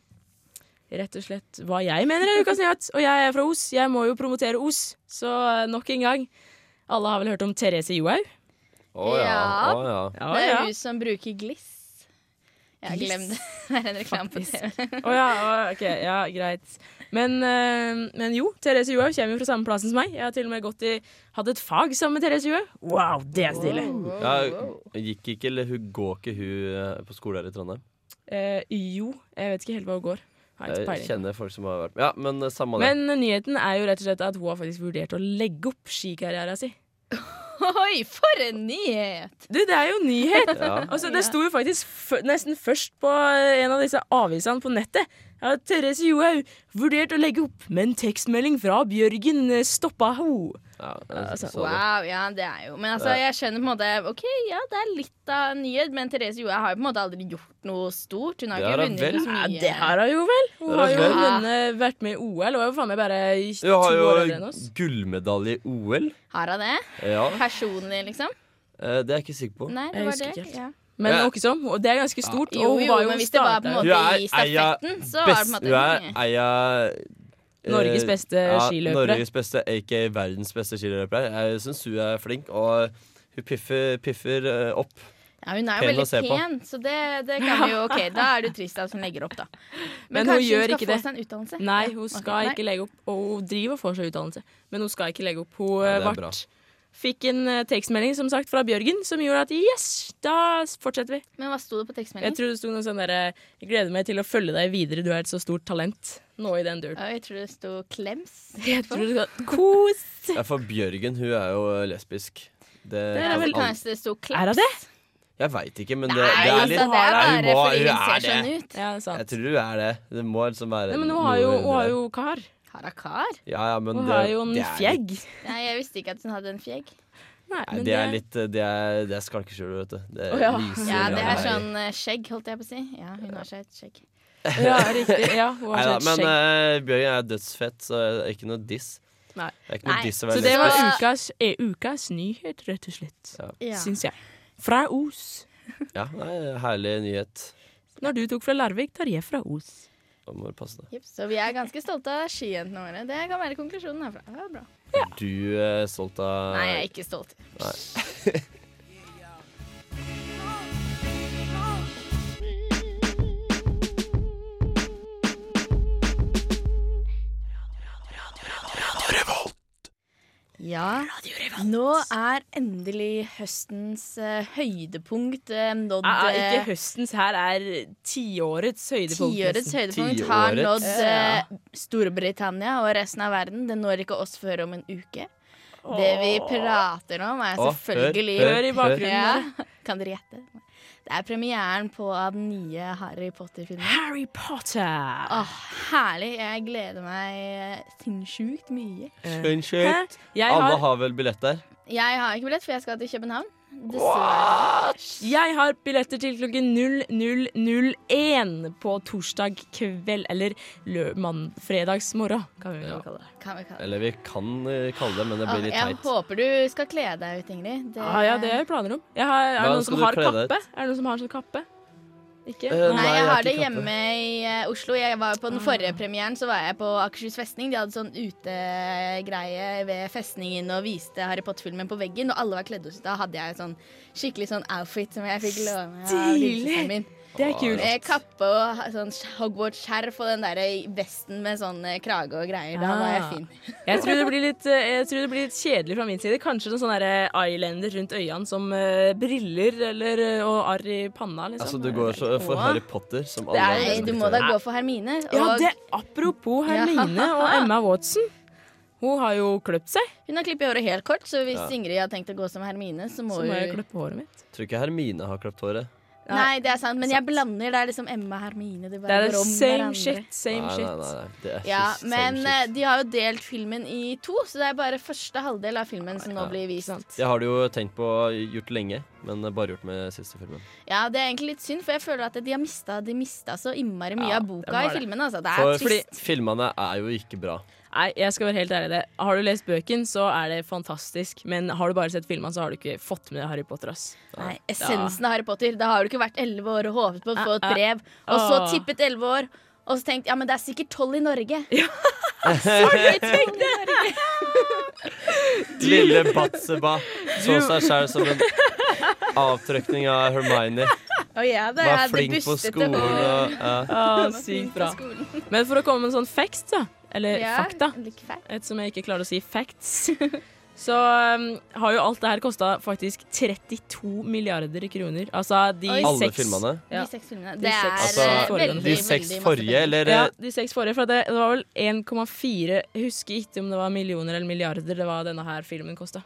H: rett og slett hva jeg mener er ukas nyhet. Og jeg er fra Os. Jeg må jo promotere Os. Så eh, nok en gang. Alle har vel hørt om Therese Johaug?
G: Å ja.
C: Ja.
G: Oh, ja.
H: Ja,
C: det er
H: ja.
C: hun som bruker gliss. Jeg
H: har
C: glemte det. <laughs> Det er en reklame på TV.
H: Å ja, å, ok, ja, greit. Men, eh, men jo, Therese Johaug kommer jo fra samme plassen som meg. Jeg har til og med gått i Hatt et fag sammen med Therese Johaug. Wow, det er stilig!
G: ja. Gikk ikke, eller hun går ikke hun eh, på skole her i Trondheim?
H: Eh, jo, jeg vet ikke helt hva hun går.
G: Jeg kjenner folk som har vært Ja, men eh, samme det.
H: Men nyheten er jo rett og slett at hun har faktisk vurdert å legge opp skikarrieren sin. <laughs>
C: Oi, for en nyhet!
H: Du, det er jo nyhet!
G: Ja.
H: Altså, det sto jo faktisk f nesten først på en av disse avisene på nettet. Ja, Therese Johaug vurdert å legge opp, men tekstmelding fra Bjørgen stoppa ho.
G: Ja,
H: Altså.
C: Wow, ja, det er jo Men altså, jeg skjønner på en måte OK, ja, det er litt av en nyhet, men Therese Johaug har jo på en måte aldri gjort noe stort. Hun har ikke vunnet
G: vel.
C: så mye.
H: Ja, det har hun jo vel. Hun har
G: har
H: jo vunnet, vært med i OL. Hun er jo faen meg bare to år eldre enn
G: jo gullmedalje i OL.
C: Har hun det?
G: Ja,
C: Personlig, liksom?
G: eh, det er jeg ikke sikker på.
C: Nei,
H: Jeg
C: det var
H: husker
C: det.
H: ikke helt.
C: Ja.
H: Men
G: Ja.
H: noe og det er ganske stort.
C: Jo,
H: og hun
C: jo,
H: var jo
C: men hvis det var på en måte i stafetten, så var det på en måte
G: Hun er eia eh,
H: Norges beste
G: ja,
H: skiløpere.
G: Norges beste, aka verdens beste skiløpere. Jeg syns hun er flink, og hun piffer, piffer eh, opp.
C: Ja, hun er jo
G: Pen
C: veldig
G: pen, på.
C: så det, det kan vi jo OK, <laughs> da er det jo trist at hun legger opp, da.
H: Men hun
C: kanskje
H: gjør
C: skal
H: ikke
C: få
H: det.
C: seg en utdannelse?
H: Nei, hun skal
C: okay,
H: ikke legge opp. Og hun driver og får seg utdannelse, men hun skal ikke legge opp. Hun
G: Ja,
H: eh, fikk en eh, tekstmelding som sagt fra Bjørgen som gjorde at yes, da fortsetter vi.
C: Men hva sto det på tekstmeldingen?
H: Jeg tror det sto noe sånn derre Jeg gleder meg til å følge deg videre, du er et så stort talent. Nå i den døren.
C: Ja, jeg tror det sto 'klems'. <laughs>
H: Jeg tror det sto Kos!
G: Ja, for Bjørgen, hun er jo lesbisk. Det,
H: Det er vel
C: kanskje det sto 'klems'.
H: Er hun det?
G: Jeg veit ikke, men det,
C: Nei,
G: det er
C: altså, det er bare
G: hun er
C: ser
G: det.
C: ut.
H: Ja, det er
G: Jeg tror hun er det. Det må liksom være
H: Nei, men hun har jo, hun har jo kar.
C: Har hun kar?
G: Ja, ja, men
H: Hun
G: det,
H: har jo en
G: er
H: fjegg.
G: litt-
C: Nei, jeg visste ikke at hun hadde en fjegg.
H: Nei,
G: Nei,
H: men
G: det er litt eh, Det er, det er skalkeskjul, vet du. Det
H: Å, ja.
G: lyser
C: Ja, det er sånn eh, skjegg, holdt jeg på å si. Ja, hun har seg et skjegg.
H: Ja, riktig. Ja, hun har
G: Neida,
H: skjegg.
G: men uh, Bjørgen er dødsfett, så det er ikke noe diss.
H: Nei.
G: Det er ikke noe
C: Nei,
G: diss å
H: Så
G: være
H: det var ukas, eh, ukas nyhet, rett og slett.
C: Ja.
H: Syns jeg. Fra Os.
G: Ja, herlig nyhet.
H: Når du tok fra Larvik, tar jeg fra Os.
G: Da må du passe deg.
C: Så vi er ganske stolte av skijentene våre. Det kan være konklusjonen herfra. Det er bra.
G: Er du eh, stolt av
C: Nei, jeg er ikke stolt.
G: Nei. <laughs>
C: Ja, nå er endelig høstens uh, høydepunkt uh, nådd.
H: Ah, ah, ikke
C: eh,
H: høstens, her er tiårets høydepunkt.
C: Tiårets høydepunkt har nådd uh, Storbritannia og resten av verden. Det når ikke oss før om en uke. Det vi prater om, er selvfølgelig
G: hør,
H: Hør i bakgrunnen.
C: Ja, <laughs> Kan dere gjette? Det er premieren på den nye Harry Potter-filmen.
H: Harry Potter.
C: Åh, herlig. Jeg gleder meg eh, sinnssykt mye.
H: Sinnssykt.
G: Alle
H: har,
G: vel vel billetter?
C: Jeg har ikke billett, for jeg skal til København. Dessverre.
H: jeg har billetter til klokken 00.01 på torsdag kveld. Eller lø fredagsmorgen, kan vi ja. kalle det.
C: Kan vi kalle det.
G: Eller vi kan uh, kalle det, men det
C: blir
G: blir litt
C: jeg
G: teit.
C: håper du skal kle deg ut, Ingrid. Det-
H: Ah, ja, det har jeg planer om. Jeg har, er det noen som har kappe? Er det noen som har sånn kappe? Ikke?
G: Uh,
C: Nei, jeg
G: har
C: det hjemme i uh, Oslo. Jeg var På den forrige premieren så var jeg på Akershus festning. De hadde sånn utegreie ved festningen og viste Harry Potter-filmen på veggen. Og alle var kledd ut. Da hadde jeg sånn skikkelig sånn outfit som jeg fikk låne av lillesøsteren min.
H: Det er kult.
C: Med kappe og sånn Hogwarts-skjerf og den der vesten med sånn eh, krage og greier. Da var jeg
H: Ah.
C: fin. <laughs>
H: Jeg tror, det blir litt, eh, jeg tror det blir litt kjedelig fra min side. Kanskje noen sånne eyelender rundt øynene som uh, briller eller, eh, og arr i panna. Liksom.
G: Altså, du går så, for Harry Potter, som alle
H: er-
G: andre
C: du må da gå for Hermine.
H: Ja,
C: Og
H: det, apropos
C: Ja.
H: Hermine og <laughs> Emma Watson. Hun har jo kløpt seg.
C: hun har klippet håret helt kort, så hvis
G: Ja.
C: Ingrid har tenkt å gå som Hermine, så må
H: Så må jeg
C: hun
H: klippe håret mitt.
G: Tror ikke Hermine har kløpt håret.
C: Nei, det er sant, men jeg blander. Det er liksom Emma og Hermine. Det,
H: Det er det
C: går om
H: same
C: hverandre.
H: shit, same
G: Nei,
H: shit.
G: nei, nei, nei. Det er
C: Ja,
G: same
C: men
G: shit.
C: eh, de har jo delt filmen i to, så det er bare første halvdel av filmen som nå
G: Ja.
C: blir vist.
H: Det
G: Jeg har det jo tenkt på gjort lenge, men bare gjort med siste filmen.
C: Ja, det er egentlig litt synd, for jeg føler at de har mista, de mista så innmari mye
H: Ja,
C: av boka i
H: filmene.
C: filmen. Altså. Det er
G: For
C: trist.
G: filmene er jo ikke bra.
H: Nei, jeg skal være helt ærlig i det. Har du lest bøken, så er det fantastisk. Men har du bare sett filmene, så har du ikke fått med Harry Potter. ass.
C: Nei, essensen av Harry Potter. Da har du ikke vært elleve år og håpet på å få et
H: Ah, ah.
C: brev, og så
H: Ah.
C: tippet elleve år, og så tenkt ja, men det er sikkert tolv i Norge. <laughs> Ja. <laughs>
G: Lille Batseba så seg sjøl som en avtrykning av Hermione. <laughs>
C: Oh, ja, det
G: Var flink på skolen og <laughs> ja.
H: Ah, sykt bra. <laughs> Men for å komme med en sånn facts, da, eller
C: Ja,
H: fakta,
C: Et fact.
H: ettersom jeg ikke klarer å si facts, så um, har jo alt det her kosta faktisk 32 milliarder kroner. Altså de
C: Oi.
G: Alle filmene.
H: Ja.
C: De seks filmene. Det er
G: Altså,
C: veldig,
G: de seks forrige, eller
H: Ja, de seks forrige. For det, det var vel 1,4 husker ikke om det var millioner eller milliarder det var denne her filmen kosta.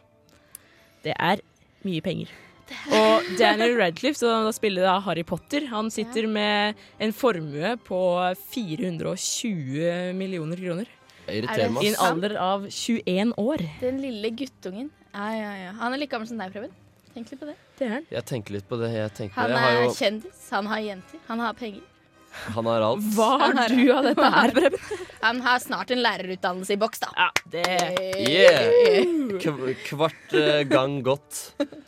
H: Det er mye penger. Og Daniel Radcliffe, som da spiller da Harry Potter, han sitter med en formue på 420 millioner kroner.
G: Det irriterer
C: Er
G: meg.
H: I en alder av 21 år.
C: Den lille guttungen. Ja, ja, ja. Han er like gammel som deg, Preben. Tenk litt på det.
H: Det er han.
G: Jeg tenker litt på det. Jeg tenker
C: Han
G: jeg har
C: er
G: jo,
C: kjendis, han har jenter, han har penger.
G: Han har alt.
H: Hva har du av dette her, Preben?
C: Han har snart en lærerutdannelse i boks, da.
H: Ja, det
G: Yeah! Kv kvart eh, gang godt.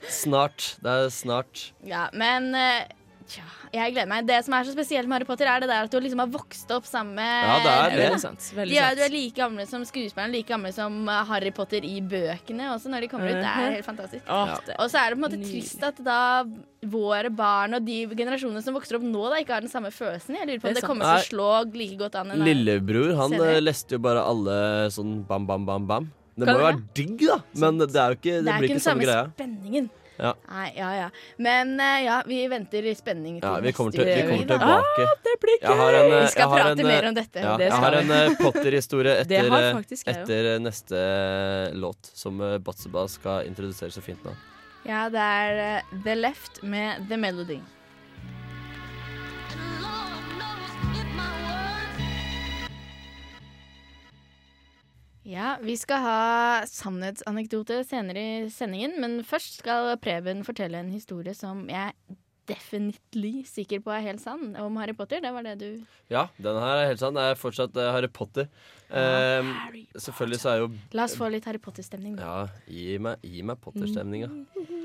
G: Snart. Det er snart.
C: Ja, men eh, tja, jeg gleder meg. Det som er så spesielt med Harry Potter, er det der at du liksom har vokst opp sammen med
G: Ja, det er det.
H: Veldig sant. Veldig
C: De er, du er like gamle som skuespilleren, like gamle som eh, Harry Potter i bøkene også, når de kommer ut. Det er helt fantastisk.
H: Åh,
G: Ja.
H: det-
C: Og så er det på en måte
H: Nydelig.
C: trist at da våre barn og de generasjonene som vokser opp nå, da ikke har den samme følelsen. Jeg lurer på
H: Det er
C: om det
H: sant.
C: kommer til å slå like godt an. en-
G: Lillebror han
C: Senere.
G: eh, leste jo bare alle sånn bam, bam, bam, bam. Det
C: Kan
G: må jo
C: det?
G: være digg, da. Men det er jo ikke Det,
C: Det er
G: blir
C: ikke
G: ikke
C: den
G: samme
C: samme
G: greia.
C: spenningen.
G: Ja.
C: Nei, ja, ja. Men eh, ja, vi venter i spenning til
G: Ja, vi kommer, til, vi kommer tilbake.
H: Ah, Det blir
G: gøy! en, eh,
C: Vi skal prate
G: en,
C: mer om dette.
G: Ja,
H: Det
G: jeg har
H: vi.
G: en eh, Potter-historie <laughs> etter,
H: faktisk jeg
G: etter neste låt, som Batseba skal introdusere så fint nå.
C: Ja, det er The Left med The Melody. Ja, vi skal ha sannhetsanekdote senere i sendingen, men først skal Preben fortelle en historie som jeg definitely sikker på er helt sann, om Harry Potter. Det var det du
G: Ja, den her er helt sann. Det er fortsatt eh, Harry Potter. Eh, selvfølgelig så er jo
C: La oss få litt Harry Potter-stemning.
G: Ja, gi meg, gi meg Potter-stemninga.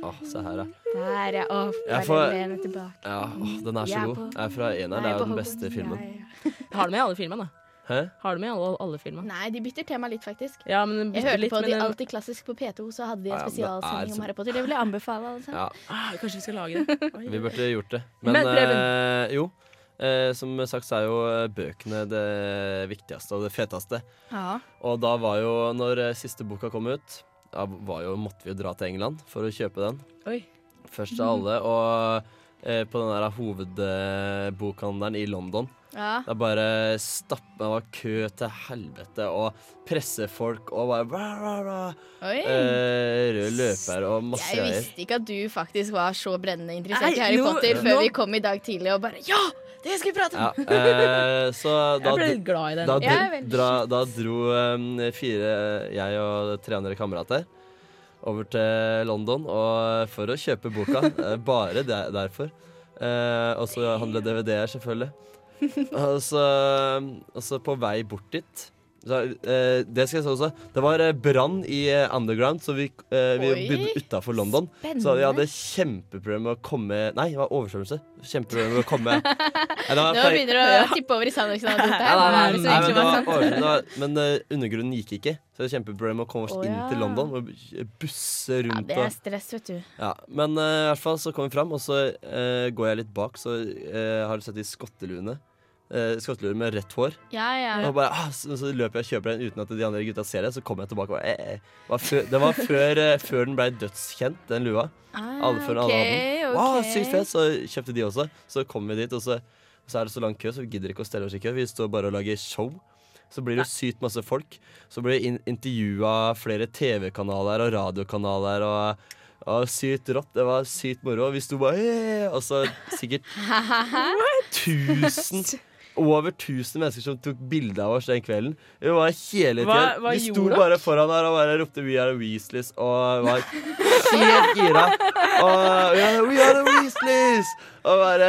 G: Åh, se her, ja.
C: Der, ja. Å,
G: Jeg får-
C: Ferdig tilbake.
G: ja åh, den er så
C: Jeg er
G: god.
C: på-
G: Jeg er fra eneren. Det er jo den beste filmen.
C: Ja, ja.
H: Har du med i alle filmene?
G: Hæ?
H: Har du med alle, alle filmene?
C: Nei, de bytter tema litt, faktisk.
H: Ja, men
C: Jeg hørte
H: litt,
C: på
H: men
C: de alltid klassisk på P2, så hadde de
G: Ja,
C: en
G: ja,
C: spesialsending
G: så-
C: om Harry Potter. Det vil jeg anbefale. Altså.
G: Ja,
H: ah, Kanskje vi skal lage det? Oi. <laughs>
G: vi burde gjort det. Men,
H: Men,
G: eh, jo. Eh, som sagt så er jo eh, bøkene det viktigste og det feteste.
C: Ja.
G: Og da var jo, når eh, siste boka kom ut, da var jo, måtte vi jo dra til England for å kjøpe den.
H: Oi.
G: Først av alle. Og eh, på den der hovedbokhandelen i London.
C: Ja.
G: Det er bare stappa Det var kø til helvete og pressefolk og bare bla, bla, bla.
C: Oi.
G: Eh, Røde løpere og masse
C: Jeg visste ikke at du faktisk var så brennende interessert i Harry Potter før
H: nå-
C: vi kom i dag tidlig og bare Ja! Det skal vi prate
G: Ja,
C: om!
G: eh, så <laughs> da,
H: Jeg ble litt glad i den.
G: da,
C: er
G: dra, da dro um, fire, jeg og tre andre kamerater, over til London og, for å kjøpe boka. <laughs> eh, bare der, derfor. Eh, og så handle DVD-er, selvfølgelig. <laughs> Og så, og så på vei bort dit Det skal jeg si også. Det var eh, brann i eh, underground, så vi, eh, vi bodde utafor London.
C: Spennende.
G: Så vi hadde kjempeproblemer med å komme Nei, det var oversvømmelse. Kjempeproblemer med å komme <laughs> Nei, var
C: Nå begynner du å tippe over i
G: Nei, nei, nei, nei, men,
C: var
G: var <laughs> var- men uh, undergrunnen gikk ikke. Så det var kjempeproblem med å komme oss
C: oh,
G: inn
C: ja.
G: til London. Og busse rundt.
C: Ja, det er stress, vet du.
G: ja, Men uh, i hvert fall så kom vi fram, og så uh, går jeg litt bak, så eh, har du sett de skotteluene. Uh, skotteluer med rett hår.
C: Ja, ja.
G: Og bare, ah, så, så løper jeg og kjøper den uten at de andre gutta ser det. Så kommer jeg tilbake og bare, eh, eh. Var før, Det var før, eh, før den ble dødskjent, den lua.
C: Ah,
G: Alle før alle hadde den.
C: ok,
G: Wow,
C: ok.
G: sykt fett, Så kjøpte de også. Så kom vi dit, og så, så er det så lang kø, så vi gidder ikke å stelle oss i kø. Vi står bare og lager show. Så blir det jo sykt masse folk. Så blir det in intervjua flere TV-kanaler og radiokanaler. og og sykt rått. Det var sykt moro. Vi sto bare «Yeah!» Og så sikkert <laughs> tusen over 1000 mennesker som tok bilde av oss den kvelden. Vi var hele
H: Hva-
G: tiden
H: hva
G: Vi sto bare foran her og bare ropte 'We are the Weasleys' og var helt gira. Og ja, 'We are the Weasleys'! Og bare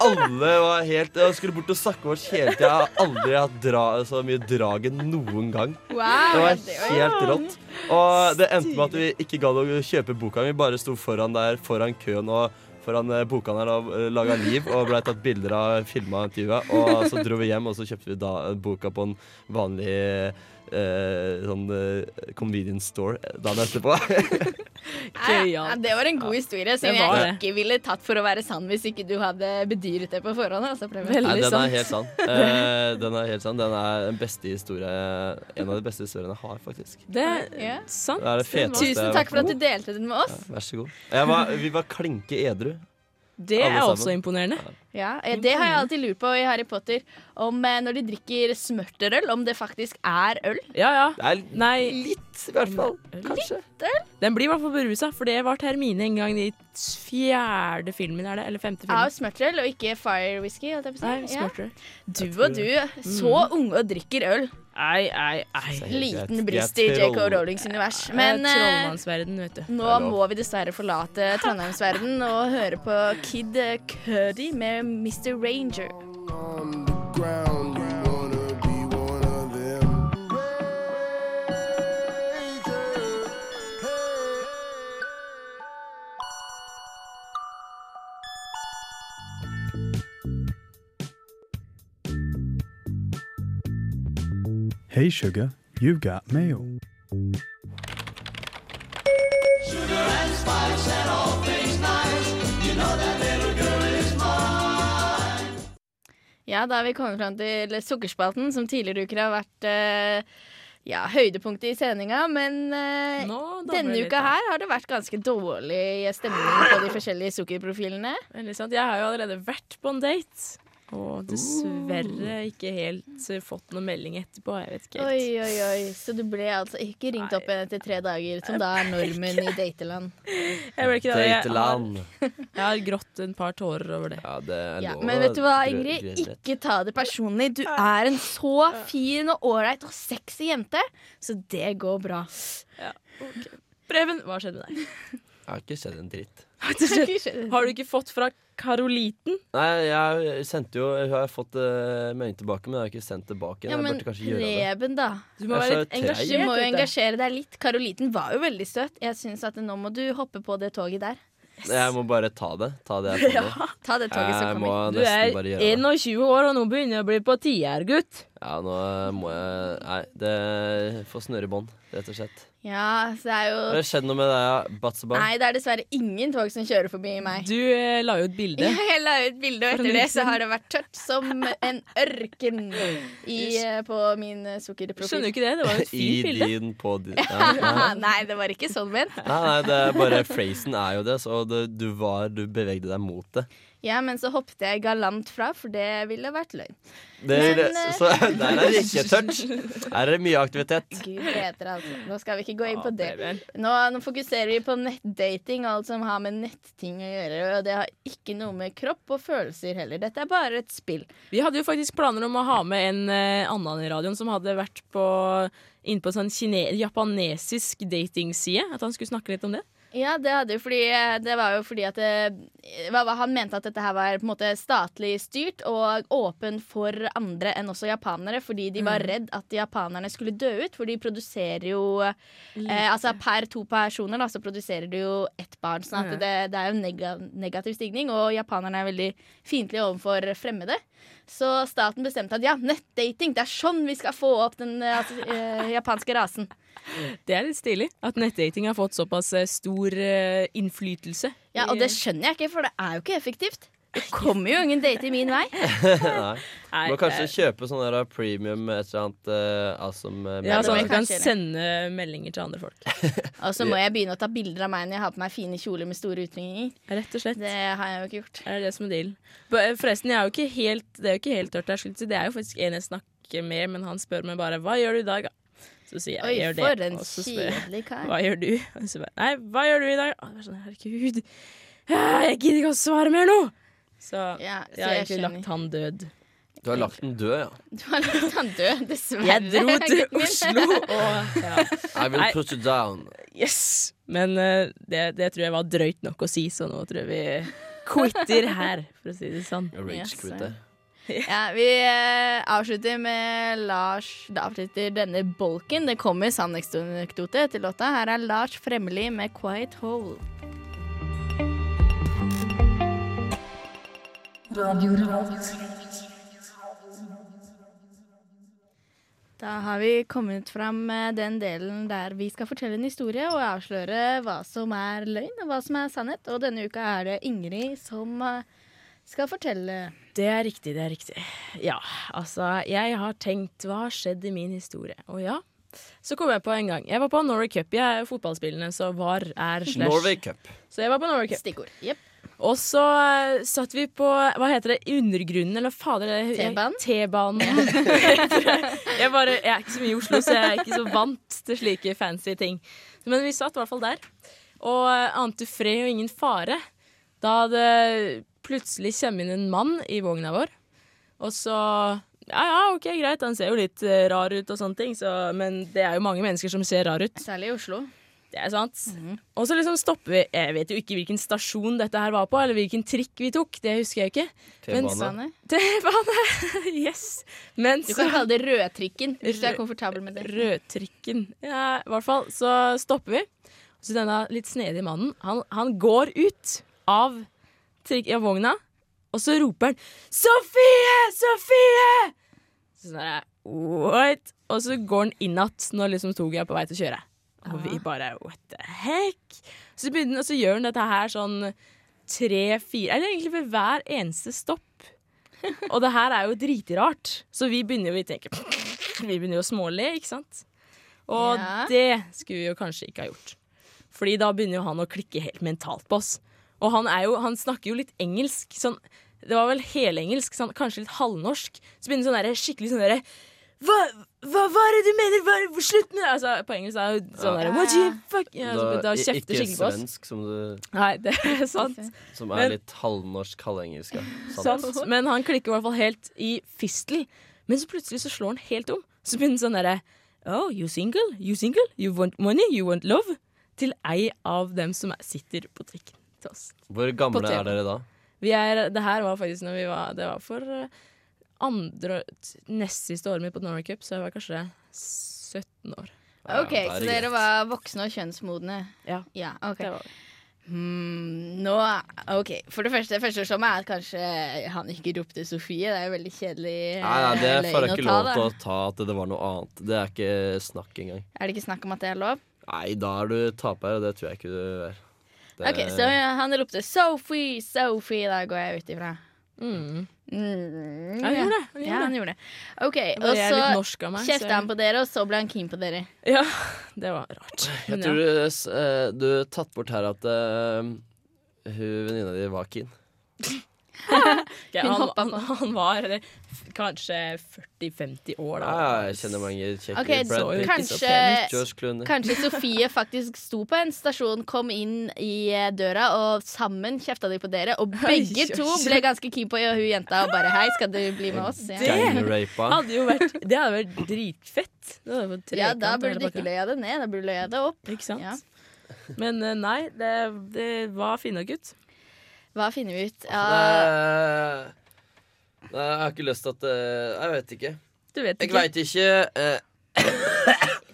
G: Alle var helt Og skulle bort og snakke med oss hele tida. Jeg har aldri hatt dra, så mye dragen noen gang.
C: Wow,
G: Det var
C: det var
G: helt rått. Og det endte med at vi ikke gadd å kjøpe boka. Vi bare sto foran der, foran køen og foran eh, bokhandelen og eh, laga liv og blei tatt bilder av, filma og intervjua. Og så dro vi hjem, og så kjøpte vi da boka på en vanlig eh, sånn eh, convenience store dagen etterpå. <laughs> <laughs>
C: Ja, ja, det var en god historie som
H: Det
C: jeg
H: det.
C: ikke ville tatt for å være sann hvis ikke du hadde bedyret det på forhånd. Altså, Preben.
H: Veldig
G: Nei, den
H: sant.
G: er helt sann. <laughs> Eh, den er helt sann. Den er den beste historie En av de beste historiene jeg har, faktisk.
H: Det er
C: Ja.
H: sant.
G: Det er det feteste.
C: Tusen takk for at du delte den med oss.
G: Vær så god. Jeg var, vi var klinke edru.
H: Det
G: Alle
H: er
G: sammen.
H: også imponerende.
C: Ja, eh, Det har jeg alltid lurt på i Harry Potter. Om eh, når de drikker smørterøl, om det faktisk er øl.
H: Ja, ja.
G: Det er
H: Nei,
G: litt, i hvert fall. Kanskje.
H: den blir i hvert fall berusa, for det var Termine en gang i fjerde filmen, er det? Eller femte
C: Av
H: ja,
C: smørterøl, og ikke fire whisky. holdt jeg si.
H: Nei,
C: Ja. Du og du, så unge og drikker øl.
H: Ei, ei, ei.
C: Liten brist i JK. Rowlings univers.
H: Men,
C: Men eh,
H: Trollmannsverden, vet du.
C: nå må vi dessverre forlate Trondheimsverden og høre på Kid Cudi med Mr. Ranger.
J: Hey sugar, you've got mail. Sugar and spice and all.
C: Ja, da er vi kommet fram til Sukkerspalten, som tidligere uker har vært eh, ja, høydepunktet i sendinga. Men eh, denne uka her har det vært ganske dårlig stemning på de forskjellige sukkerprofilene.
H: Jeg har jo allerede vært på en date. Og dessverre ikke helt eh, fått noen melding etterpå. Jeg vet ikke helt.
C: Oi, oi, oi. Så du ble altså ikke ringt opp igjen etter tre dager, som da er normen i dateland? <laughs>
H: Jeg ble ikke det. Jeg har, <laughs> jeg har grått en par tårer over det.
G: Ja, det er
C: Ja, men vet du hva, Ingrid? Ikke ta det personlig. Du er en så fin og ålreit og sexy jente, så det går bra.
H: Preben, hva skjedde med deg?
G: Jeg har ikke sett en dritt.
H: Har du ikke fått fra Karoliten?
G: Nei, jeg sendte jo Jeg har fått uh, melding tilbake, men jeg har ikke sendt tilbake.
C: Ja, men
G: det.
C: Preben, da.
H: Du må være litt engasjert.
C: Du må jo engasjere deg litt. Karoliten var jo veldig søt. Jeg syns at nå må du hoppe på det toget der.
G: Jeg må bare ta det. Ta det jeg <laughs> får det.
C: Ta det toget som kommer.
H: Du er
G: nesten bare gjøre det.
H: 21 år, og nå begynner jeg å bli på tier, gutt.
G: Ja, nå må jeg Nei, det får snøre i bånd, rett og slett.
C: Ja, så det er jo
G: Har det skjedd noe med deg, Batsebar?
C: Nei, det er dessverre ingen tog som kjører forbi meg.
H: Du eh, la jo ut bilde.
C: Jeg la ut bilde, og etter det så har det vært tørt som en ørken i, eh, på min eh, sukkerprofil.
H: Skjønner du ikke det? Det var jo et <laughs>
G: I
H: fint bilde.
G: din på din <laughs> ja, nei.
C: Nei, det var ikke sånn ment.
G: nei, nei, det er bare phrasen er jo det, så det, du var Du bevegde deg mot det.
C: Ja, men så hoppet jeg galant fra, for det ville vært løgn.
G: det,
C: Men,
G: det
C: eh,
G: så der er det ikke touch. <laughs> Her er det mye aktivitet.
C: Gud heter altså. Nå skal vi ikke gå inn på det. Nå, nå fokuserer vi på nettdating og alt som har med netting å gjøre. Og det har ikke noe med kropp og følelser heller. Dette er bare et spill.
H: Vi hadde jo faktisk planer om å ha med en uh, annen i radioen som hadde vært på inne på en sånn kine japanesisk datingside. At han skulle snakke litt om det.
C: Ja, det hadde jo fordi Det var jo fordi at det, hva Han mente at dette her var på en måte statlig styrt og åpen for andre enn også japanere, fordi de var redd at japanerne skulle dø ut. For de produserer jo eh, Altså per to personer da, så produserer de jo ett barn. Sånn at det, det er jo nega, negativ stigning, og japanerne er veldig fiendtlige overfor fremmede. Så staten bestemte at ja, nettdating, det er sånn vi skal få opp den eh, altså, eh, japanske rasen.
H: Det er litt stilig at nettdating har fått såpass eh, stor eh, innflytelse.
C: Ja, Og det skjønner jeg ikke, for det er jo ikke effektivt. Det kommer jo ingen date i min vei. <laughs>
G: Nei. Må kanskje kjøpe sånn der premium et eller annet uh, awesome uh,
H: ja, sånn at
C: jeg
H: du kan sende meldinger til andre folk. <laughs>
C: Og så må jeg begynne å ta bilder av meg når jeg har på meg fine kjoler med store utringninger.
H: Rett og slett.
C: Det har jeg jo ikke gjort.
H: Det er det som er deal. Forresten, jeg er jo ikke helt, det er jo ikke helt tørt der. Det er jo faktisk en jeg snakker med, men han spør meg bare 'hva gjør du i dag', da? Så sier jeg
C: Oi,
H: 'jeg gjør det'.
C: for en
H: og så spør jeg
C: kjedelig kar.
H: hva gjør du? Og så bare 'nei, hva gjør du i dag'? Og var sånn, herregud, jeg gidder ikke å svare mer nå! Så
C: Ja, så
H: jeg har egentlig
C: skjønner.
H: lagt han død.
G: Du har lagt den død, ja.
C: Du har lagt han død, dessverre.
H: Jeg dro <laughs> til. Oslo og ja.
G: I will
H: Nei.
G: put you down.
H: Yes! Men uh, det, det tror jeg var drøyt nok å si, så nå tror jeg vi quitter her, for å si det sånn.
G: Rage
C: Ja, vi eh, avslutter med Lars Da avslutter denne bolken. Det kommer sannekdote til låta. Her er Lars Fremmeli med 'Quiet Hole'. Da har vi kommet fram med den delen der vi skal fortelle en historie og avsløre hva som er løgn og hva som er sannhet. Og denne uka er det Ingrid som eh, skal fortelle.
H: Det er riktig, det er riktig. Ja, altså, jeg har tenkt hva har skjedd i min historie? Og ja, så kom jeg på en gang. Jeg var på Norway Cup. Jeg er fotballspillende, så var er slash.
G: Norway Cup.
H: Så jeg var på Norway Cup.
C: Stikkord. Yep.
H: Og så uh, satt vi på Hva heter det? Undergrunnen, eller fader
C: T-banen?
H: T-banen. <laughs> jeg, bare, jeg er ikke så mye i Oslo, så jeg er ikke så vant til slike fancy ting. Men vi satt i hvert fall der. Og uh, ante fred og ingen fare. Da det plutselig kommer inn en mann i vogna vår. Og så Ja ja, OK, greit, han ser jo litt eh, rar ut og sånne ting, så, men det er jo mange mennesker som ser rar ut.
C: Særlig i Oslo.
H: Det er sant. Og så liksom stopper vi Jeg vet jo ikke hvilken stasjon dette her var på, eller hvilken trikk vi tok. Det husker jeg ikke. Men-
G: T-bane.
H: T-bane! <laughs> yes. Men
C: Du kan kalle det rødtrikken hvis du er komfortabel med det.
H: Rødtrikken. Ja, i hvert fall. Så stopper vi. Så denne litt snedige mannen, han, han går ut av, trikk, av vogna, og så roper han 'Sofie! Sofie!' Så er jeg, What? Og så går han inn igjen når liksom toget er på vei til å kjøre. Og vi bare What the heck? Så, begynner, så gjør han dette her sånn tre-fire Eller egentlig ved hver eneste stopp. <laughs> Og det her er jo dritrart. Så vi begynner jo å tenke Vi begynner jo å småle, ikke sant? Og
C: Ja.
H: det skulle vi jo kanskje ikke ha gjort. Fordi da begynner jo han å klikke helt mentalt på oss. Og han, er jo, han snakker jo litt engelsk. Sånn, Det var vel helengelsk, sånn, kanskje litt halvnorsk. Så begynner sånn der, skikkelig sånn derre hva, hva, hva er det du mener? Hva, slutt med det! Altså, på engelsk er det sånn
G: derre
H: der What you fuck ja, så
G: Da-
H: kjefte
G: ikke
H: skikkelig på oss.
G: svensk, som, du,
H: Nei, det er sant.
G: som er litt halvnorsk, halvengelsk. Ja.
H: Sant. Men han klikker i hvert fall helt i fistel. Men så plutselig så slår han helt om. Så begynner han sånn derre Oh, you single? You single? You want money? You want love? Til ei av dem som er, sitter på trikken til oss.
G: Hvor gamle er dere da?
H: Vi er, det her var faktisk når vi var Det var for eh, andre Nest siste året mitt på Norway Cup, så jeg var kanskje 17 år.
C: OK, så dere var voksne og kjønnsmodne?
H: Ja.
C: ok.
H: Det var
C: Hmm, nå OK. For det første, første som er at kanskje han ikke ropte Sofie. Det er jo veldig kjedelig
G: Nei, nei, det
C: eh,
G: får jeg ikke lov til å ta at det var noe annet. Det er ikke snakk engang.
C: Er det ikke snakk om at det er lov?
G: Nei, da er du taper, og det tror jeg ikke du er. Det-
C: OK, så han ropte 'Sophie, Sophie'. Da går jeg ut ifra.
H: Mm.
C: Mm,
H: Ja, han gjorde det, han gjorde
C: ja,
H: det.
C: han gjorde det. OK, og så
H: meg,
C: kjefta han på dere, og så ble han keen på dere.
H: Ja, <laughs> det var rart.
G: Jeg tror
H: ja.
G: du, eh, du tatt bort her at uh, hun venninna di var keen. <laughs> <laughs>
H: Ok,
C: Hun
H: han, han, han var eller, kanskje 40-50 år da.
G: Ja, jeg kjenner mange kjekke.
C: okay,
G: Brad Pitt,
C: kanskje, kanskje Sofie faktisk sto på en stasjon, kom inn i eh, døra, og sammen kjefta de på dere. Og <laughs> begge to ble ganske keen på hun jenta og bare 'hei, skal du bli med oss'? Ja.
G: Det
H: hadde jo vært, det hadde vært dritfett. Hadde vært
C: Ja, da burde du ikke løye det ned, da burde du løye det opp.
H: Ikke sant?
C: Ja.
H: Men eh, nei, det, det var finna gutt.
C: Hva finner vi ut? Ja,
G: Eh, Nei, jeg har ikke lyst til at eh, Jeg vet ikke.
H: Du vet ikke.
G: Jeg veit ikke. Uh,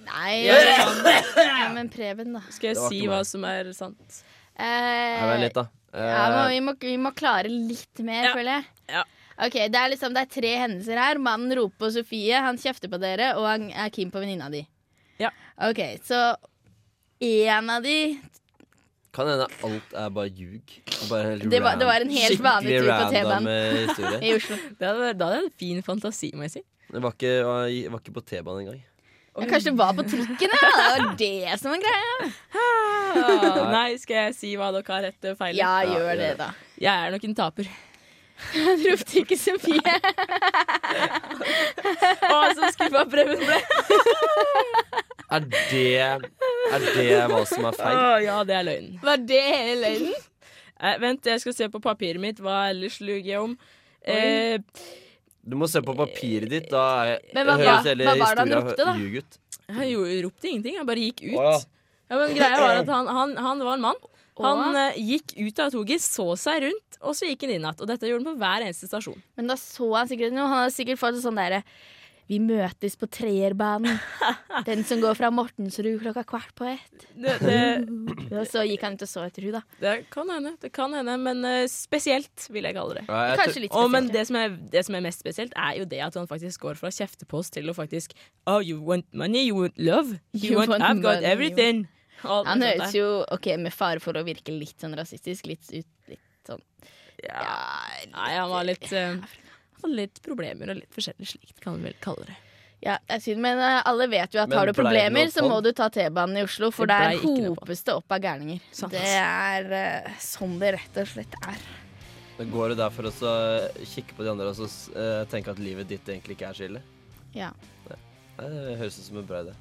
C: nei <laughs>
G: Ja.
C: Men Preben, da.
H: Skal jeg si hva som er sant?
C: Eh,
G: litt, da. Eh,
C: ja, men vi, må, vi må klare litt mer,
H: Ja.
C: føler jeg.
H: Ja.
C: Ok, Det er liksom, det er tre hendelser her. Mannen roper på Sofie, han kjefter på dere, og han er keen på venninna di.
H: Ja.
C: Ok, Så én av de
G: Kan hende alt er bare ljug. Bare
C: Det var- det var en helt vanlig tur på T-banen.
G: eh, <laughs>
C: i Oslo.
H: Det hadde, vært- da hadde jeg en fin fantasi, må jeg si.
G: Det var ikke, var, var ikke på T-banen engang.
C: Ja, kanskje det var på trikken, ja. Det var det som var greia.
H: Ah, nei, skal jeg si hva dere har rett og feil?
C: Ja, gjør det, da.
H: Jeg er nok en taper.
C: Jeg ropte ikke Sofie.
H: Å, så skuffa Preben ble. <laughs>
G: Er det, er det hva som er
H: Å,
G: feil?
H: ja, det er løgn.
C: Var det hele løgnen? <laughs>
H: Eh, vent, jeg skal se på papiret mitt. Hva ellers luger jeg om? Eh,
G: Du må se på papiret ditt. Da er,
C: Men hva-
G: høres hele
C: hva var det han
G: historia
C: ropte, da?
G: ljug ut.
H: han gjorde, ropte ingenting, han bare gikk ut.
G: Å, ja.
H: Ja, men greia var at han, han, han var en mann. Han
C: Å.
H: eh, gikk ut av toget, så seg rundt, og så gikk han inn igjen. Og dette gjorde han på hver eneste stasjon.
C: Men da så han sikkert noe. Han hadde sikkert fått sånn derre Vi møtes på treerbanen. <laughs> Den som går fra Mortensrud klokka kvart på ett.
H: Det, det, <laughs>
C: Og så gikk han ut og så etter hun da.
H: det kan hende, det kan hende, men uh, spesielt vil jeg kalle det.
G: Ja, jeg
C: Kanskje
G: litt
C: litt
H: Oh, men
C: spesielt.
H: det som, er, det som er mest spesielt, er jo det at han faktisk går fra å kjefte på oss til å faktisk Oh, you want money, you want love, you,
C: You
H: want,
C: want
H: I've got everything. All
C: Han høres jo, ok, med fare for å virke litt sånn rasistisk, litt, ut, litt sånn
H: ja.
C: Ja,
H: Nei, han var litt eh, han hadde litt problemer og litt forskjellig slikt, kan vi vel kalle det.
C: ja, det er synd, men eh, alle vet jo at
G: Men
C: har du problemer, så må
G: sånn?
C: du ta T-banen i Oslo, for der hopes det opp av gærninger.
H: Sånn.
C: Det er uh, sånn det rett og slett er.
G: Da går du der for å kikke på de andre og så eh, tenke at livet ditt egentlig ikke er så ille.
C: Ja,
G: Det, Det høres ut som en bra idé.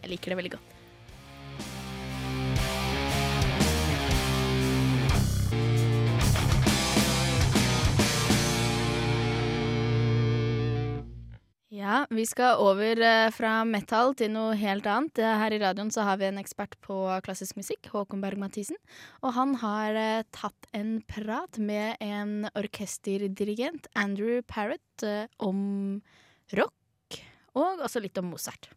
C: jeg liker det veldig godt. Ja, vi skal over eh, fra metal til noe helt annet. Eh, Her i radioen så har vi en ekspert på klassisk musikk, Håkon Berg-Mathisen. Og han har eh, tatt en prat med en orkesterdirigent, Andrew Parrott, om rock, og også litt om Mozart.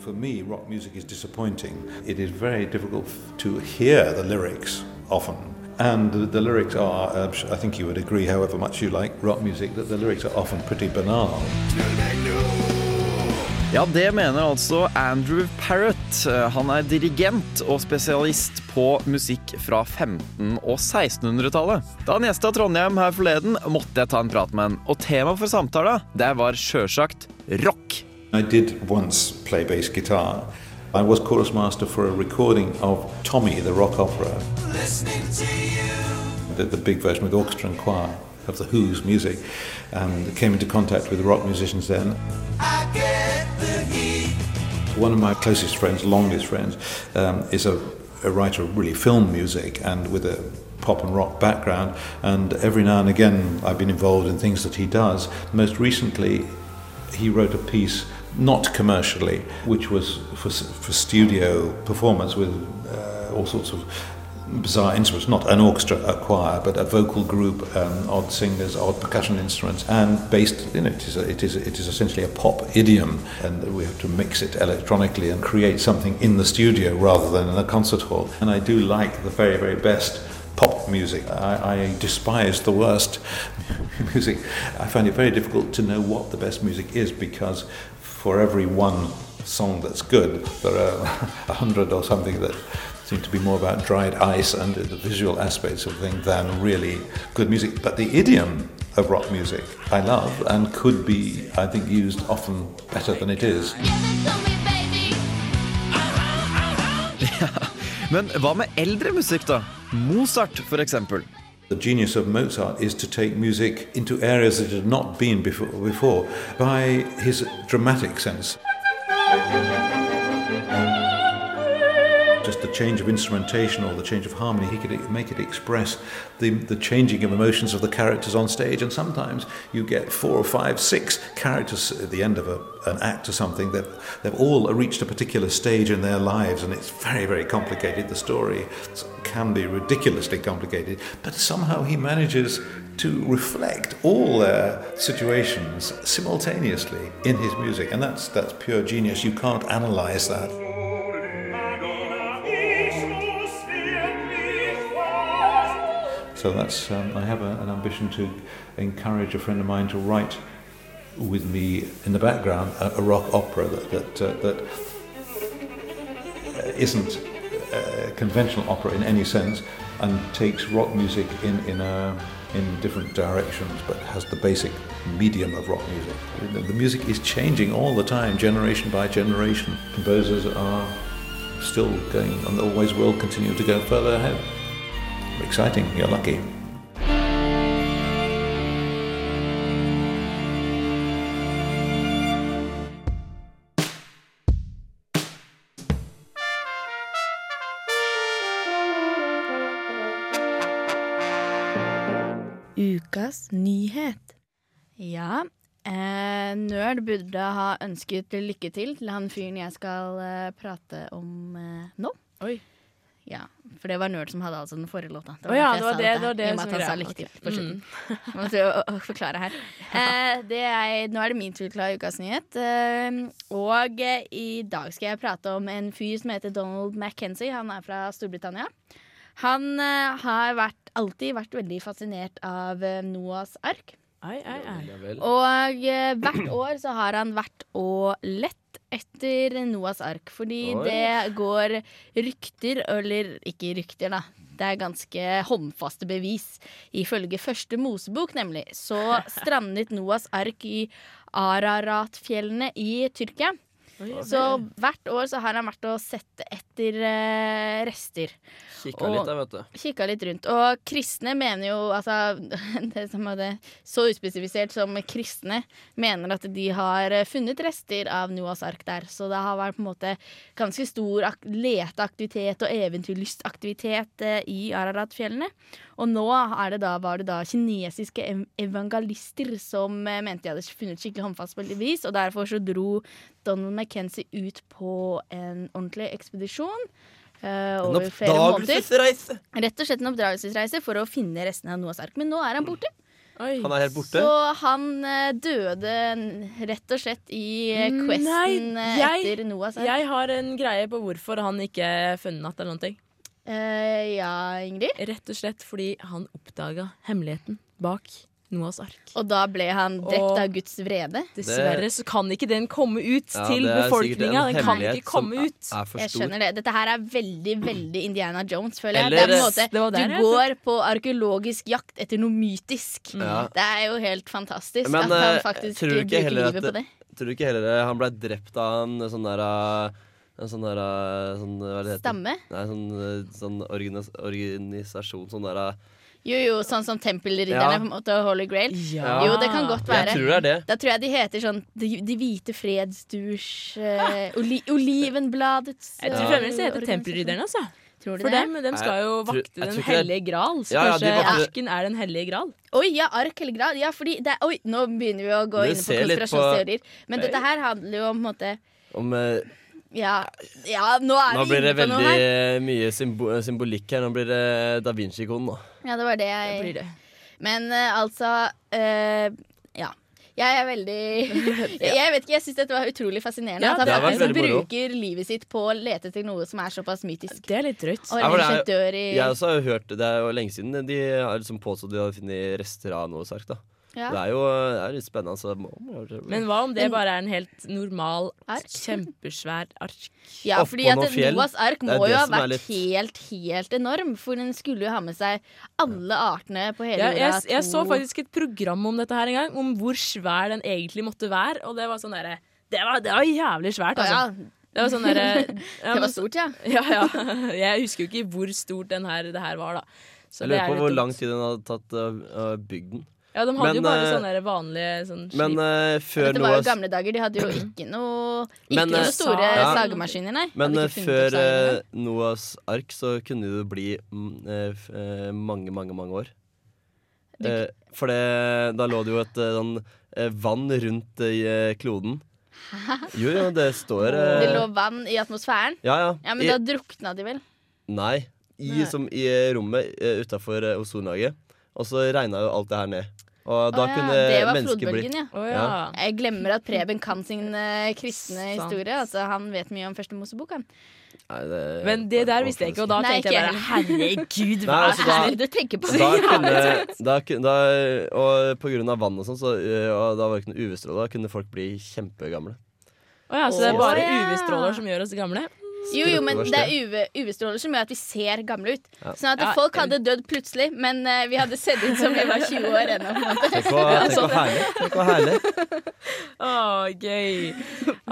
K: For me, rock music is disappointing. It is very difficult to hear the lyrics often. And the, the lyrics are, uh, I think you would agree, however much you like rock music, that the lyrics are often pretty banal.
L: Ja, det mener altså Andrew Parrott. Eh, Han er dirigent og spesialist på musikk fra 1500- og 1600-tallet. Da han gjesta Trondheim her forleden, måtte jeg ta en prat med han. Og temaet for samtala, det var sjølsagt rock.
K: I did once play bass guitar. I was chorus master for a recording of Tommy, the rock opera. The, the big version with orchestra and choir. of the Who's music, and came into contact with rock musicians then. One of my closest friends, longest friends, um, is a, a writer of really film music and with a pop and rock background. And every now and again, I've been involved in things that he does. Most recently, he wrote a piece, not commercially, which was for, for studio performance with uh, all sorts of bizarre instruments, not an orchestra, a choir, but a vocal group, um, odd singers, odd percussion instruments, and based, you it is, a, it, is, it is essentially a pop idiom, and we have to mix it electronically and create something in the studio rather than in a concert hall. And I do like the very, very best pop music. I, I despise the worst <laughs> music. I find it very difficult to know what the best music is because for every one song that's good, there are <laughs> a hundred or something that seem to be more about dried ice and the visual aspects of things than really good music. But the idiom of rock music I love and could be, I think, used often better than it is. <laughs>
L: Men hva med eldre musikk, da? Mozart, for.
K: The genius of Mozart is to take music into areas that it had not been before, before by his dramatic sense. Change of instrumentation or the change of harmony, he could make it express the, the changing of emotions of the characters on stage. And sometimes you get four or five, six characters at the end of a, an act or something that they've all reached a particular stage in their lives, and it's very, very complicated. The story can be ridiculously complicated, but somehow he manages to reflect all their situations simultaneously in his music, and that's that's pure genius. You can't analyze that. So that's um, I have a, an ambition to encourage a friend of mine to write with me in the background a, a rock opera that that, uh, that uh, isn't a conventional opera in any sense and takes rock music in in a in different directions but has the basic medium of rock music. The music is changing all the time, generation by generation. Composers are still going and always will continue to go further ahead. Exciting, you're lucky.
C: Ukas nyhet. Ja, eh, Nerd burde ha ønsket lykke til til han fyren jeg skal eh, prate om eh, nå.
H: Oi.
C: Ja, for det var Nerd som hadde altså den forrige låta.
H: Å ja, det var det- det var det
C: I og med at
H: som
C: han sa på slutten. <laughs> Jeg måtte jo å- forklare her. Eh, det er, nå er det min tur til å ha ukas nyhet. Eh, og eh, i dag skal jeg prate om en fyr som heter Donald McKenzie. Han er fra Storbritannia. Han eh, har vært, alltid vært veldig fascinert av eh, Noahs ark.
H: Ai, ai, ai.
C: Og eh, hvert år så har han vært og lett etter Noahs ark. Fordi
H: Oi.
C: det går rykter, eller ikke rykter, da. Det er ganske håndfaste bevis. Ifølge første Mosebok, nemlig, så <laughs> strandet Noahs ark i Araratfjellene i Tyrkia. Så hvert år så har han vært og sett etter eh, rester.
G: Kikka
C: Og-
G: litt der, vet du.
C: Kikka litt rundt. Og kristne mener jo altså, <laughs> Det som er det så uspesifisert som kristne mener at de har eh, funnet rester av Noahs ark der. Så det har vært på en måte ganske stor ak leteaktivitet og eventyrlystaktivitet eh, i Araratfjellene. Og nå er det da, var det da kinesiske evangelister som eh, mente de hadde funnet skikkelig håndfast bevis, og derfor så dro Donald McKenzie ut på en ordentlig ekspedisjon. Uh,
G: En oppdagelsesreise.
C: Rett og slett en oppdragelsesreise for å finne restene av Noahs ark. Men nå er han borte.
G: Han er helt borte.
C: Så han eh, døde rett og slett i questen Nei,
H: jeg,
C: etter Noahs ark.
H: jeg har en greie på hvorfor han ikke er funnet eller noen ting.
C: Eh, ja, Ingrid?
H: Rett og slett fordi han oppdaga hemmeligheten bak Noahs ark.
C: Og da ble han drept
H: Og
C: av Guds vrede?
H: Dessverre så kan ikke den komme ut
G: Ja,
H: til befolkninga. Den kan ikke komme ut.
G: er
C: Jeg skjønner det. Dette her er veldig veldig Indiana Jones, føler jeg.
G: Eller-
C: det er på en måte,
H: Det der
C: du
H: jeg
C: går på arkeologisk jakt etter noe mytisk.
G: Ja.
C: Det er jo helt fantastisk
G: Men
C: at han
G: eh,
C: faktisk
G: tror du ikke
C: bruker livet på det.
G: Tror du ikke heller han ble drept av en sånn der eh, En sånn der eh, sånn, hva det heter?
C: Stamme?
G: Nei, sånn, eh, sånn organis organisasjon Sånn der eh,
C: Jo, jo, sånn som tempelridderne
G: Ja.
C: på en måte og Holy Grail.
G: Ja.
C: Jo, det kan godt være.
G: Jeg tror det er det.
C: Da tror jeg de heter sånn De, de hvite fredsdurs uh, oli, Olivenbladets
H: Jeg tror fremdeles det heter. Tempelridderne, altså.
C: Tror du
H: For dem, dem skal jo vakte
G: jeg
H: Den hellige gral, så
G: Ja, ja,
H: kanskje
G: vakter-
H: arken er Den hellige gral.
C: Oi, ja, ark hellig gral. Ja, fordi det, Oi, nå begynner vi å gå inn på- konspirasjonsteorier. Men dette her handler jo om på en måte
G: Om, eh,
C: Ja, ja nå er
G: nå
C: vi
G: blir det
C: inne på noe
G: veldig
C: her.
G: mye symbo symbolikk her. Nå blir det Da Vinci-koden, nå.
C: Ja, det var det jeg
H: Det blir det.
C: Men eh, altså eh, Ja. Jeg er veldig <laughs> Jeg vet ikke, jeg syns dette var utrolig fascinerende.
H: Ja,
C: at
G: det
C: han
G: har vært
C: faktisk
G: veldig moro.
C: bruker livet sitt på å lete etter noe som er såpass mytisk.
H: Det er litt drøyt.
C: Og
G: Ja, for det
C: dør i
G: Jeg også har jo hørt Det er jo lenge siden de har liksom påstått de hadde funnet rester av noe sark. da
C: Ja.
G: Det er jo det er litt spennende. Så
H: Men hva om det bare er en helt normal,
C: Ark?
H: kjempesvær ark?
C: Ja,
G: Oppå
C: fordi at. Noas ark må jo ha vært
G: litt-
C: helt, helt enorm. For den skulle jo ha med seg alle artene på hele
H: Ja, jeg,
C: jorda.
H: jeg så faktisk et program om dette her en gang, om hvor svær den egentlig måtte være. Og det var sånn derre det, var- det var jævlig svært, altså.
C: ja,
H: Det var sånn derre ja, <laughs>
C: det var stort, ja. <laughs>
H: Ja, ja. Jeg husker jo ikke hvor stort den her, det her var, da. Så
G: Jeg lurer
H: er
G: på hvor lang tid den hadde tatt å bygge den.
H: Ja, de hadde
G: Men,
H: jo bare
G: eh,
H: sånne vanlige sånn
G: Men
H: slip.
G: eh, før
C: Dette var jo gamle dager. De hadde jo ikke noe <clears throat> Ikke
G: Men,
C: noe
G: eh,
C: store
G: ja.
C: sagemaskiner, nei.
G: Men eh, før uh, Noahs ark så kunne det jo bli eh, mange, mange, mange år.
C: Du-
G: Eh, for det, da lå det jo et sånn vann rundt i kloden. <laughs> Jo, jo, det står
C: Det lå vann i atmosfæren.
G: Ja, ja.
C: Ja, Men
G: I,
C: da drukna de vel?
G: Nei. I, Som i rommet uh, utafor uh, ozonlaget. Og så regna jo alt det her ned. Og da
C: Å ja,
G: kunne
C: det var
G: mennesker bli
C: ja.
H: Oh, ja.
C: Jeg glemmer at Preben kan sin eh, kristne
H: Sant.
C: historie. Altså, han vet mye om første Mosebok, han.
G: Nei, det,
H: Men det der visste jeg ikke, og da
C: Nei,
H: tenkte jeg bare herregud,
G: Nei,
H: hva
G: altså, da-
H: er
C: Du tenker på
G: da
C: det.
G: kunne, da, da, og på grunn av vann og sånn, så, uh, og da var det ikke noe UV-stråle, da kunne folk bli kjempegamle.
H: Å ja, så det er bare. UV-stråler som gjør oss gamle?
C: Jo, jo, men det er UV UV-stråler som gjør at vi ser gamle ut.
G: Ja.
C: Sånn at
H: Ja,
C: folk hadde dødd plutselig, men uh, vi hadde sett ut som vi var 20 år ennå. på.
G: Tenk hva, tenk hva herlig. Tenk hva herlig.
H: Å, gøy.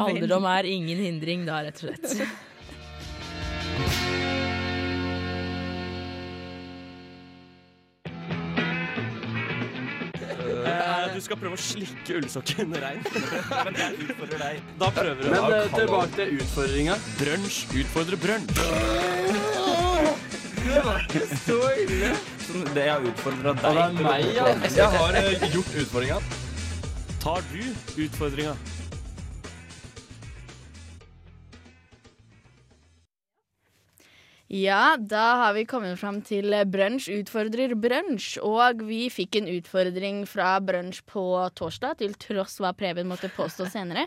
H: Alderdom er ingen hindring da, rett og slett.
M: Du skal prøve å slikke ullsokken rein. <laughs> Men jeg utfordrer deg. Da prøver du.
G: Men uh, tilbake til utfordringa.
M: Brunsj utfordrer brunsj.
G: Så ille.
M: Det jeg har utfordra deg.
G: Og det er meg, ja.
M: Jeg har eh, gjort utfordringa. Tar du utfordringa?
C: Ja, da har vi kommet fram til Brunsj utfordrer brunsj. Og vi fikk en utfordring fra Brunsj på torsdag, til tross hva Preben måtte påstå senere.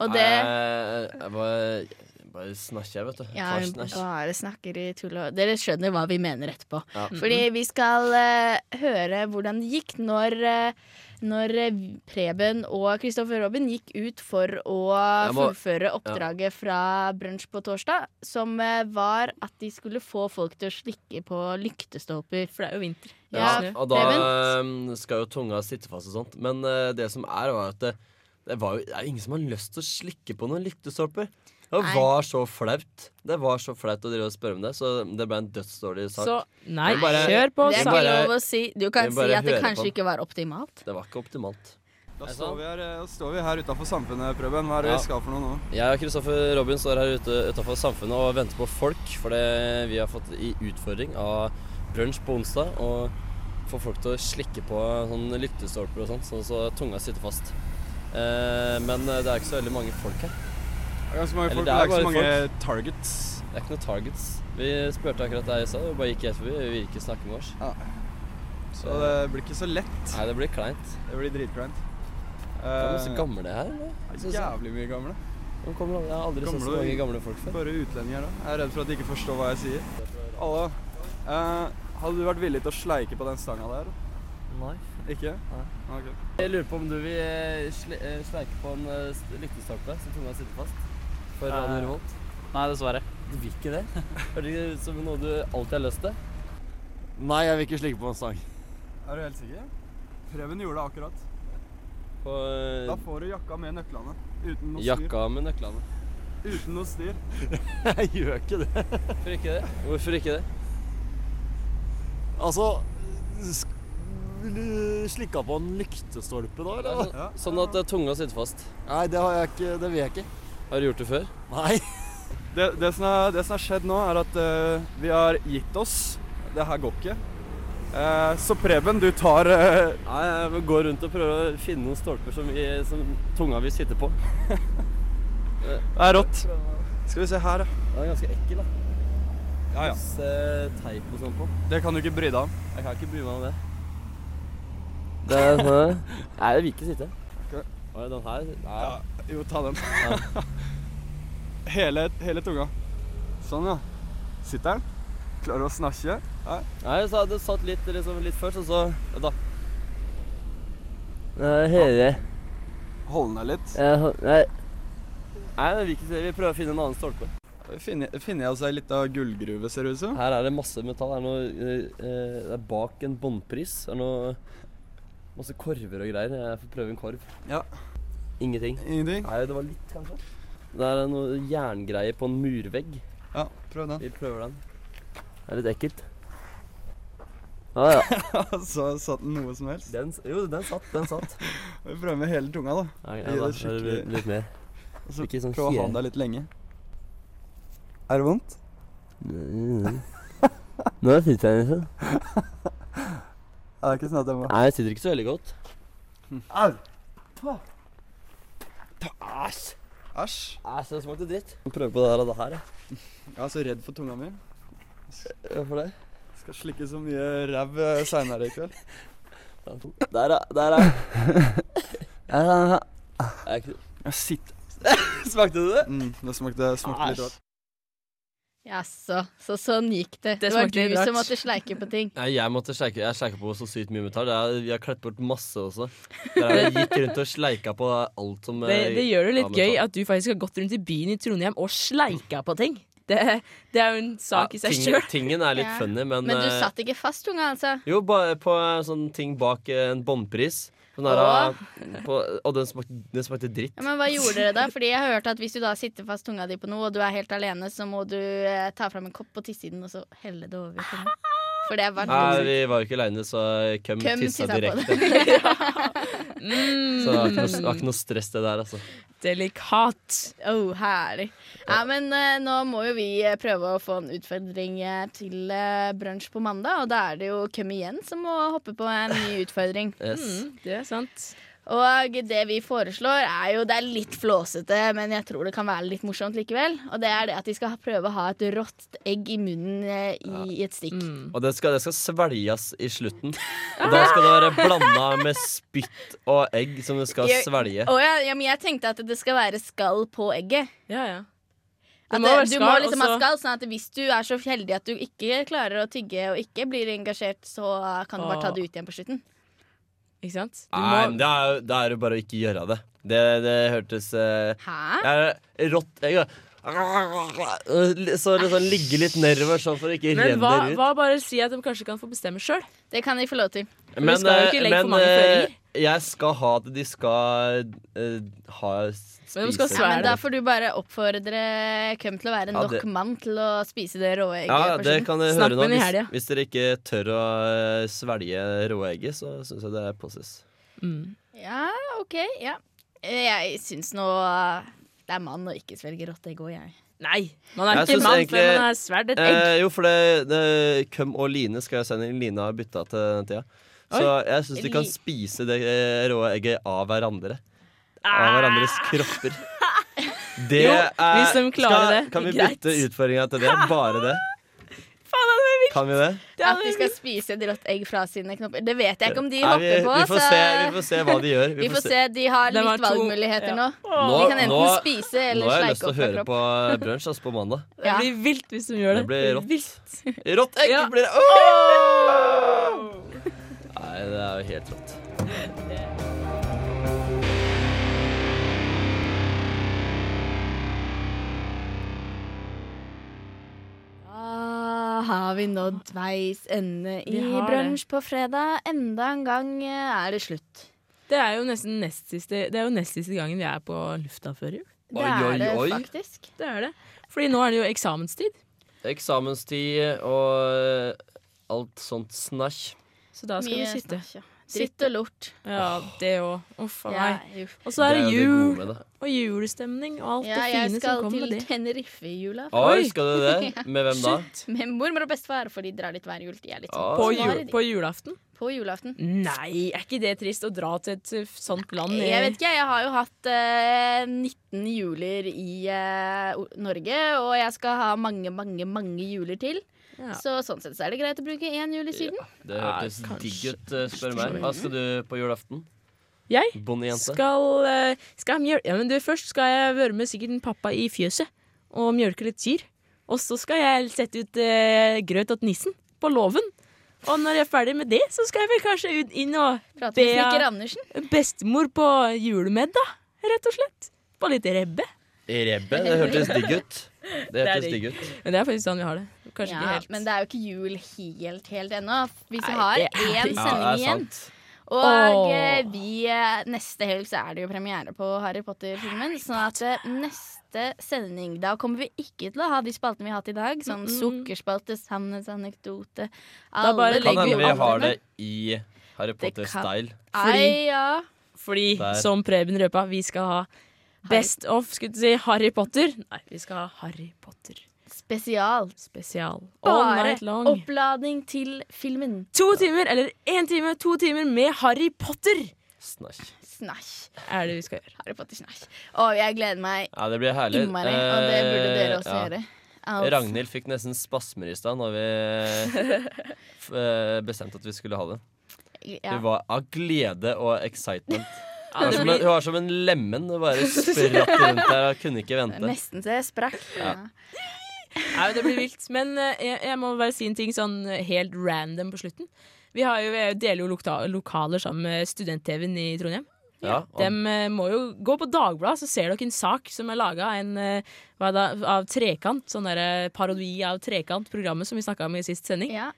C: Og det
G: jeg bare, bare snakker, vet du.
C: Ja,
G: Bare
C: hun bare snakker i tull og Dere skjønner hva vi mener etterpå.
G: Ja.
C: Fordi vi skal uh, høre hvordan det gikk når, eh, når eh, Preben og Kristoffer Robin gikk ut for å
G: må-
C: fullføre oppdraget fra Brunsj på torsdag, som eh, var at de skulle få folk til å slikke på lyktestolper.
H: For det er jo vinter.
G: Ja,
C: Ja,
G: og da
C: Preben?
G: um, skal jo tunga sitte fast og sånt. Men uh, det som er, var at det, det, var jo, det er ingen som har lyst til å slikke på noen lyktestolper. Det var så flaut. Det var så flaut å drive og spørre om det, så det ble en dødsdårlig sak.
H: Så nei,
G: bare-
H: kjør på.
C: Det er ikke lov å si. Du kan si at det kanskje ikke var optimalt.
G: Det var ikke optimalt.
N: Da står vi her, da står vi her utafor Samfunnet, Preben. Hva er det
G: Ja.
N: vi skal for noe nå?
G: Jeg og Kristoffer Robin står her ute utenfor Samfunnet og venter på folk. fordi vi har fått i utfordring av brunsj på onsdag å få folk til å slikke på sånn lyktestolper og sånn, sånn så tunga sitter fast. Eh, men det er ikke så veldig mange folk her.
N: Det er ganske mange folk,
G: det
N: er, det
G: er
N: ikke så
G: mange
N: mange targets.
G: Det er ikke noen targets. Vi spurte akkurat deg i stad, og bare gikk helt forbi. Vi vil ikke snakke med oss.
N: Ja. Så det blir ikke så lett.
G: Nei, det blir kleint.
N: Det blir dritkleint.
G: Det er masse
N: Eh,
G: gamle her. eller?
N: det er
G: jeg.
N: Jævlig mye gamle.
G: Kommer Jeg har aldri sett så mange gamle folk før.
N: Bare utlendinger da. Jeg er redd for at de ikke forstår hva jeg sier. Alle, eh, hadde du vært villig til å sleike på den stanga der?
G: Nei.
N: Ikke?
G: Nei.
N: Ok.
G: Jeg lurer på om du vil eh, sle eh, sleike på en eh, st- lyktestolpe som tunga sitter fast? For
O: Eh,
G: Radio Revolt?
O: Nei, dessverre.
G: Du vil ikke det? Høres <laughs> det ikke ut som noe du alltid har lyst til?
O: Nei, jeg vil ikke slikke på en stang.
N: Er du helt sikker? Preben gjorde det akkurat.
G: På eh,
N: Da får du jakka med nøklene. Uten noe
G: jakka med nøklene.
N: Uten noe styr. <laughs>
O: Jeg gjør ikke det.
G: Hvorfor ikke det? Hvorfor ikke det?
O: Altså, Slikka på en lyktestolpe da, eller?
G: Ja, Sånn at eh, tunga sitter fast.
O: Nei, det har jeg ikke. Det vil jeg ikke.
G: Har du gjort det før?
O: Nei.
N: Det, det, som er, det som har skjedd nå, er at uh, vi har gitt oss. Det her går ikke. Uh, så Preben, du tar uh...
G: Nei, jeg går gå rundt og prøve å finne noen stolper som, vi, som tunga vil sitte på.
N: Det er rått. Skal vi se her, da.
G: Den er ganske ekkel, da.
N: Ja, ja.
G: Se teip og sånn på.
N: Det kan du ikke bry deg om.
G: Jeg kan ikke bry meg om det. Det er sånn <laughs> Nei, det vil ikke sitte. Okay. Den her Nei.
N: Ja, jo, ta den.
G: Ja. <laughs>
N: hele, hele tunga. Sånn, ja. Sitter den? Klarer å snakke? Ja.
G: Nei, så hadde du satt litt, liksom, litt først, og så ja, da. Hele
N: Hold den her litt.
G: Hol- Nei. Nei, det vil ikke se. Vi prøver å finne en annen stolpe.
N: Finner, finner jeg seg litt av gullgruve, ser det ut som.
G: Her er det masse metall. Det er noe eh, eh, Det er bak en båndpris. Det er noe Masse korver og greier. Jeg får prøve en korv.
N: Ja.
G: Ingenting.
N: Ingenting?
G: Nei, det var litt, kanskje. Det er noe jerngreier på en murvegg.
N: Ja, prøv den.
G: Vi prøver den. Det er litt ekkelt. Ja, ja. <laughs>
N: så satt den noe som helst?
G: Den, jo, den satt. Den satt.
N: Vi prøver med hele tunga, da.
G: Ja, ja, da,
N: skikkelig-
G: litt mer.
N: Og så
G: sånn
N: prøv å ha den der litt lenge. Er det vondt? <laughs>
G: Nå sitter jeg liksom.
N: Det er ikke sånn at jeg må
G: Nei, jeg sitter ikke så veldig godt.
N: Au!
G: Æsj!
N: Æsj.
G: Æsj, det smakte dritt. Prøve på det her og det her, jeg.
N: Jeg er så redd for tunga mi.
G: Hvorfor det?
N: Skal slikke så mye ræv seinere i kveld.
G: Der, ja. Der, ja. Jeg
N: Jeg sitter <laughs>
G: Smakte du det?
N: Mm, det smakte, smakte litt rart.
C: Jaså, så sånn gikk det. Det,
H: Det
C: var du
H: rart.
C: som måtte sleike på ting.
G: Nei, jeg måtte sleike Jeg sleika på så sykt mye metall. Det vi har klept bort masse også. Jeg gikk rundt og sleika på alt som
H: Det, det gjør det litt gøy at du faktisk har gått rundt i byen i Trondheim og sleika på ting. Det, det er jo en sak i seg
G: ting-
H: sjøl.
G: Tingen er litt
C: Ja.
G: funny, men
C: Men du
G: eh,
C: satt ikke fast unga, altså?
G: Jo, bare på sånne ting bak en båndpris. Der, eh, på, og den smakte, den smakte dritt.
C: Ja, men Hva gjorde dere da? Fordi jeg har hørt at Hvis du da sitter fast tunga di på noe, og du er helt alene, så må du eh, ta fram en kopp og tisse i den, og så helle det over. For det var
G: Nei, vi var jo ikke aleine, så Køm
C: Køm
G: tissa direkte.
C: mm. <laughs>
G: Så det var ikke, noe, det var ikke noe stress, det der, altså.
H: Delikat.
C: Oh, herlig. Ja, men uh, nå må jo vi eh, prøve å få en utfordring eh, til uh, brunsj på mandag, og da er det jo Køm igjen som må hoppe på en ny utfordring.
G: Yes.
H: Mm, det er sant.
C: Og det vi foreslår, er jo Det er litt flåsete, men jeg tror det kan være litt morsomt likevel. Og det er det at de skal prøve å ha et rått egg i munnen i, i, i et stikk.
G: Og det skal, det skal svelges i slutten. <laughs> Og da skal det være blanda med spytt og egg som du skal
C: Jeg-
G: svelge.
C: Å, ja, ja, men jeg tenkte at det skal være skall på egget.
H: Ja, ja. Det må
C: det,
H: være
C: du
H: skall,
C: må liksom ha skall, sånn at hvis du er så heldig at du ikke klarer å tygge og ikke blir engasjert, så kan du bare ta det ut igjen på slutten.
H: Ikke sant? Du
G: Nei, men det er, det er jo bare å ikke gjøre det. Det, det hørtes uh,
C: Hæ?
G: Rått Jeg da. Så liksom ligge litt nedover sånn for det ikke
H: Men
G: renner ut.
H: hva bare si at de kanskje kan få bestemme sjøl?
C: Det kan de få lov til.
H: Men vi skal jo ikke
G: eh,
H: mange
G: eh, jeg skal ha at de skal uh, ha
H: Men de
C: Ja, men da får du bare oppfordre Køm til å være
G: Ja,
C: nok
G: det-
C: mann til å spise det rå egget.
G: Ja, det kan jeg
H: Snakk
G: høre nå. Hvis, hvis dere ikke tør å svelge svelge råegget, så syns jeg det er Mm.
C: Ja, OK. Ja. Eh, Jeg syns nå det er mann å ikke svelge rått egg òg, jeg.
H: Nei, man er
G: Jeg
H: ikke mann
G: egentlig-
H: før man har sverd et egg.
G: Eh, jo, for det, det Køm og Line skal jeg sende. Line har bytta til den tida. Så
H: Oi.
G: jeg syns de kan spise det eh, rå egget av hverandre.
H: Ah.
G: Av hverandres kropper. <laughs> Det
H: Jo,
G: er
H: hvis de klarer det,
G: Kan vi
H: greit.
G: bytte utfordringa til det? Bare det? <laughs>
H: Faen, det er vilt!
G: Kan vi det?
C: At de skal spise et rått egg fra sine knopper. Det vet jeg ikke om de
G: Nei, vi,
C: hopper på.
G: vi, får
C: så
G: se, vi får se hva de gjør.
C: vi får se. De har
H: De har
C: litt valgmuligheter
H: ja.
C: nå.
G: Nå,
C: de kan enten
G: nå,
C: spise
G: nå har jeg lyst til å høre på brunsj altså, på mandag.
H: Det blir vilt hvis de gjør det.
G: Det blir rått.
H: Vilt.
G: Rått egg
H: Ja.
G: blir det! Åh! <laughs> Nei, det er jo helt rått.
C: Da har vi nådd veis ende i brunsj på fredag. Enda en gang eh, er det slutt.
H: Det er jo nesten nest siste, det er jo nest siste gangen vi er på lufta før jul.
C: Det er det faktisk.
H: Det er det. Fordi nå er det jo eksamenstid.
G: Eksamenstid og alt sånt snasj.
H: Så da skal
C: Mye
H: vi sitte.
C: snasj, ja. Dritt og lort.
H: Ja, det òg. Uff a meg. Og så er det
G: Det er det
H: jul
G: det.
H: og julestemning og alt
C: Ja,
H: det fine som kommer
C: til
H: med det.
C: Tenerife i jula.
G: Oi, skal du det? <laughs> Med hvem da?
C: Med mormor og bestefar, for de drar litt hver jul. De er litt sånn
H: På, jul, på julaften?
C: På julaften.
H: Nei, er ikke det trist å dra til et uh, sånt land? i-
C: Jeg vet ikke, jeg har jo hatt uh, 19 juler i uh, Norge, og jeg skal ha mange, mange, mange juler til.
H: Ja.
C: Så sånn sett så er det greit å bruke én jul i Syden.
G: Det hørtes
H: Ja,
G: digg ut, eh, spør meg. Hva skal du på julaften?
H: Jeg
G: Bondejente?
H: skal, eh, skal mjøl... Ja, men du, først skal jeg være med sikkert en pappa i fjøset og mjølke litt kyr. Og så skal jeg sette ut eh, grøt til nissen på låven. Og når jeg er ferdig med det, så skal jeg vel kanskje ut inn og
C: Prate med snekker Andersen.
H: bestemor på julemiddag, rett og slett. På litt rebbe.
G: Rebbe? Det hørtes digg ut. <laughs> Det hørtes
H: digg.
G: ut.
H: Men det er faktisk sånn vi har det. Kanskje
C: Ja,
H: ikke helt.
C: Men det er jo ikke jul helt, helt ennå. Vi
H: som
C: har én sending
G: Ja,
C: igjen. Og eh, vi, eh, neste helg så er det jo premiere på Harry Potter-filmen. Sånn at eh, neste sending Da kommer vi ikke til å ha de spaltene vi har hatt i dag. Sånn
H: mm -hmm.
C: sukkerspalte, sannhetsanekdote
H: Da bare legger
G: hende
H: vi
G: vi har
H: det
G: det i Harry Potter-style.
H: Fordi,
C: Ai, ja.
H: fordi som Preben røpa, vi skal ha Best of skulle du si, Harry Potter. Nei, vi skal ha Harry Potter
C: Spesial.
H: spesial. All
C: Bare
H: night long.
C: oppladning til filmen.
H: To timer, eller én time, to timer med Harry Potter
G: Snasj.
C: Snæsj.
H: er det vi skal gjøre.
C: Harry Potter-snæsj. Og jeg gleder meg
G: Ja, det blir herlig.
C: innmari, og det burde dere
G: Eh,
C: også
G: ja.
C: gjøre. Altså.
G: Ragnhild fikk nesten spasmer i stad når vi <laughs> eh, bestemte at vi skulle ha det.
C: Ja.
G: Hun var av glede og excitement. Hun var en, hun var som en lemen. Bare spratt rundt der og kunne ikke vente.
C: Nesten så jeg sprakk.
G: Ja.
H: Nei, det blir vilt. Men eh, jeg, jeg må bare si en ting sånn helt random på slutten. Vi, har jo, vi deler jo lokta, lokaler sammen med Student-TV-en i Trondheim.
G: Ja, og-
H: De eh, må jo gå på Dagbladet, så ser dere en sak som er laga av Trekant. Sånn der, eh, parodi av Trekant-programmet som vi snakka om i sist sending.
C: Ja.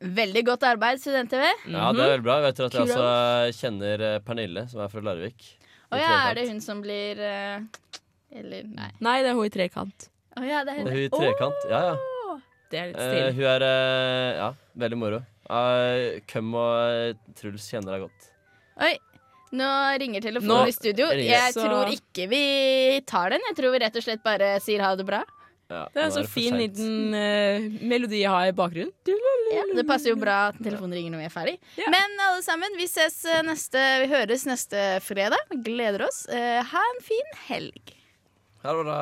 C: Veldig godt arbeid, Student-TV.
G: Ja, det er veldig bra. Jeg Vet dere at jeg altså kjenner eh, Pernille, som er fra Larvik.
C: Å ja, er det hun som blir eh, Eller nei.
H: Nei, det er hun i Trekant.
C: Å ja, det er hun.
G: hun i Trekant. Ja, ja.
H: Det er litt
G: Eh,
H: stilig.
G: hun er eh, ja, veldig moro. Uh, Køm og eh, Truls kjenner deg godt.
C: Oi, nå ringer
H: Nå
C: telefonen i studio.
G: ringer.
C: Jeg
H: Så-
C: tror ikke vi tar den. Jeg tror vi rett og slett bare sier ha det bra.
G: Ja,
H: Det er en så fin liten uh, melodi jeg har i bakgrunnen.
C: Ja, det passer jo bra at telefonen ringer når vi er ferdig. Men alle sammen, vi ses eh, neste Vi høres neste fredag. Gleder oss. Uh, ha en fin helg.
G: Ha det bra.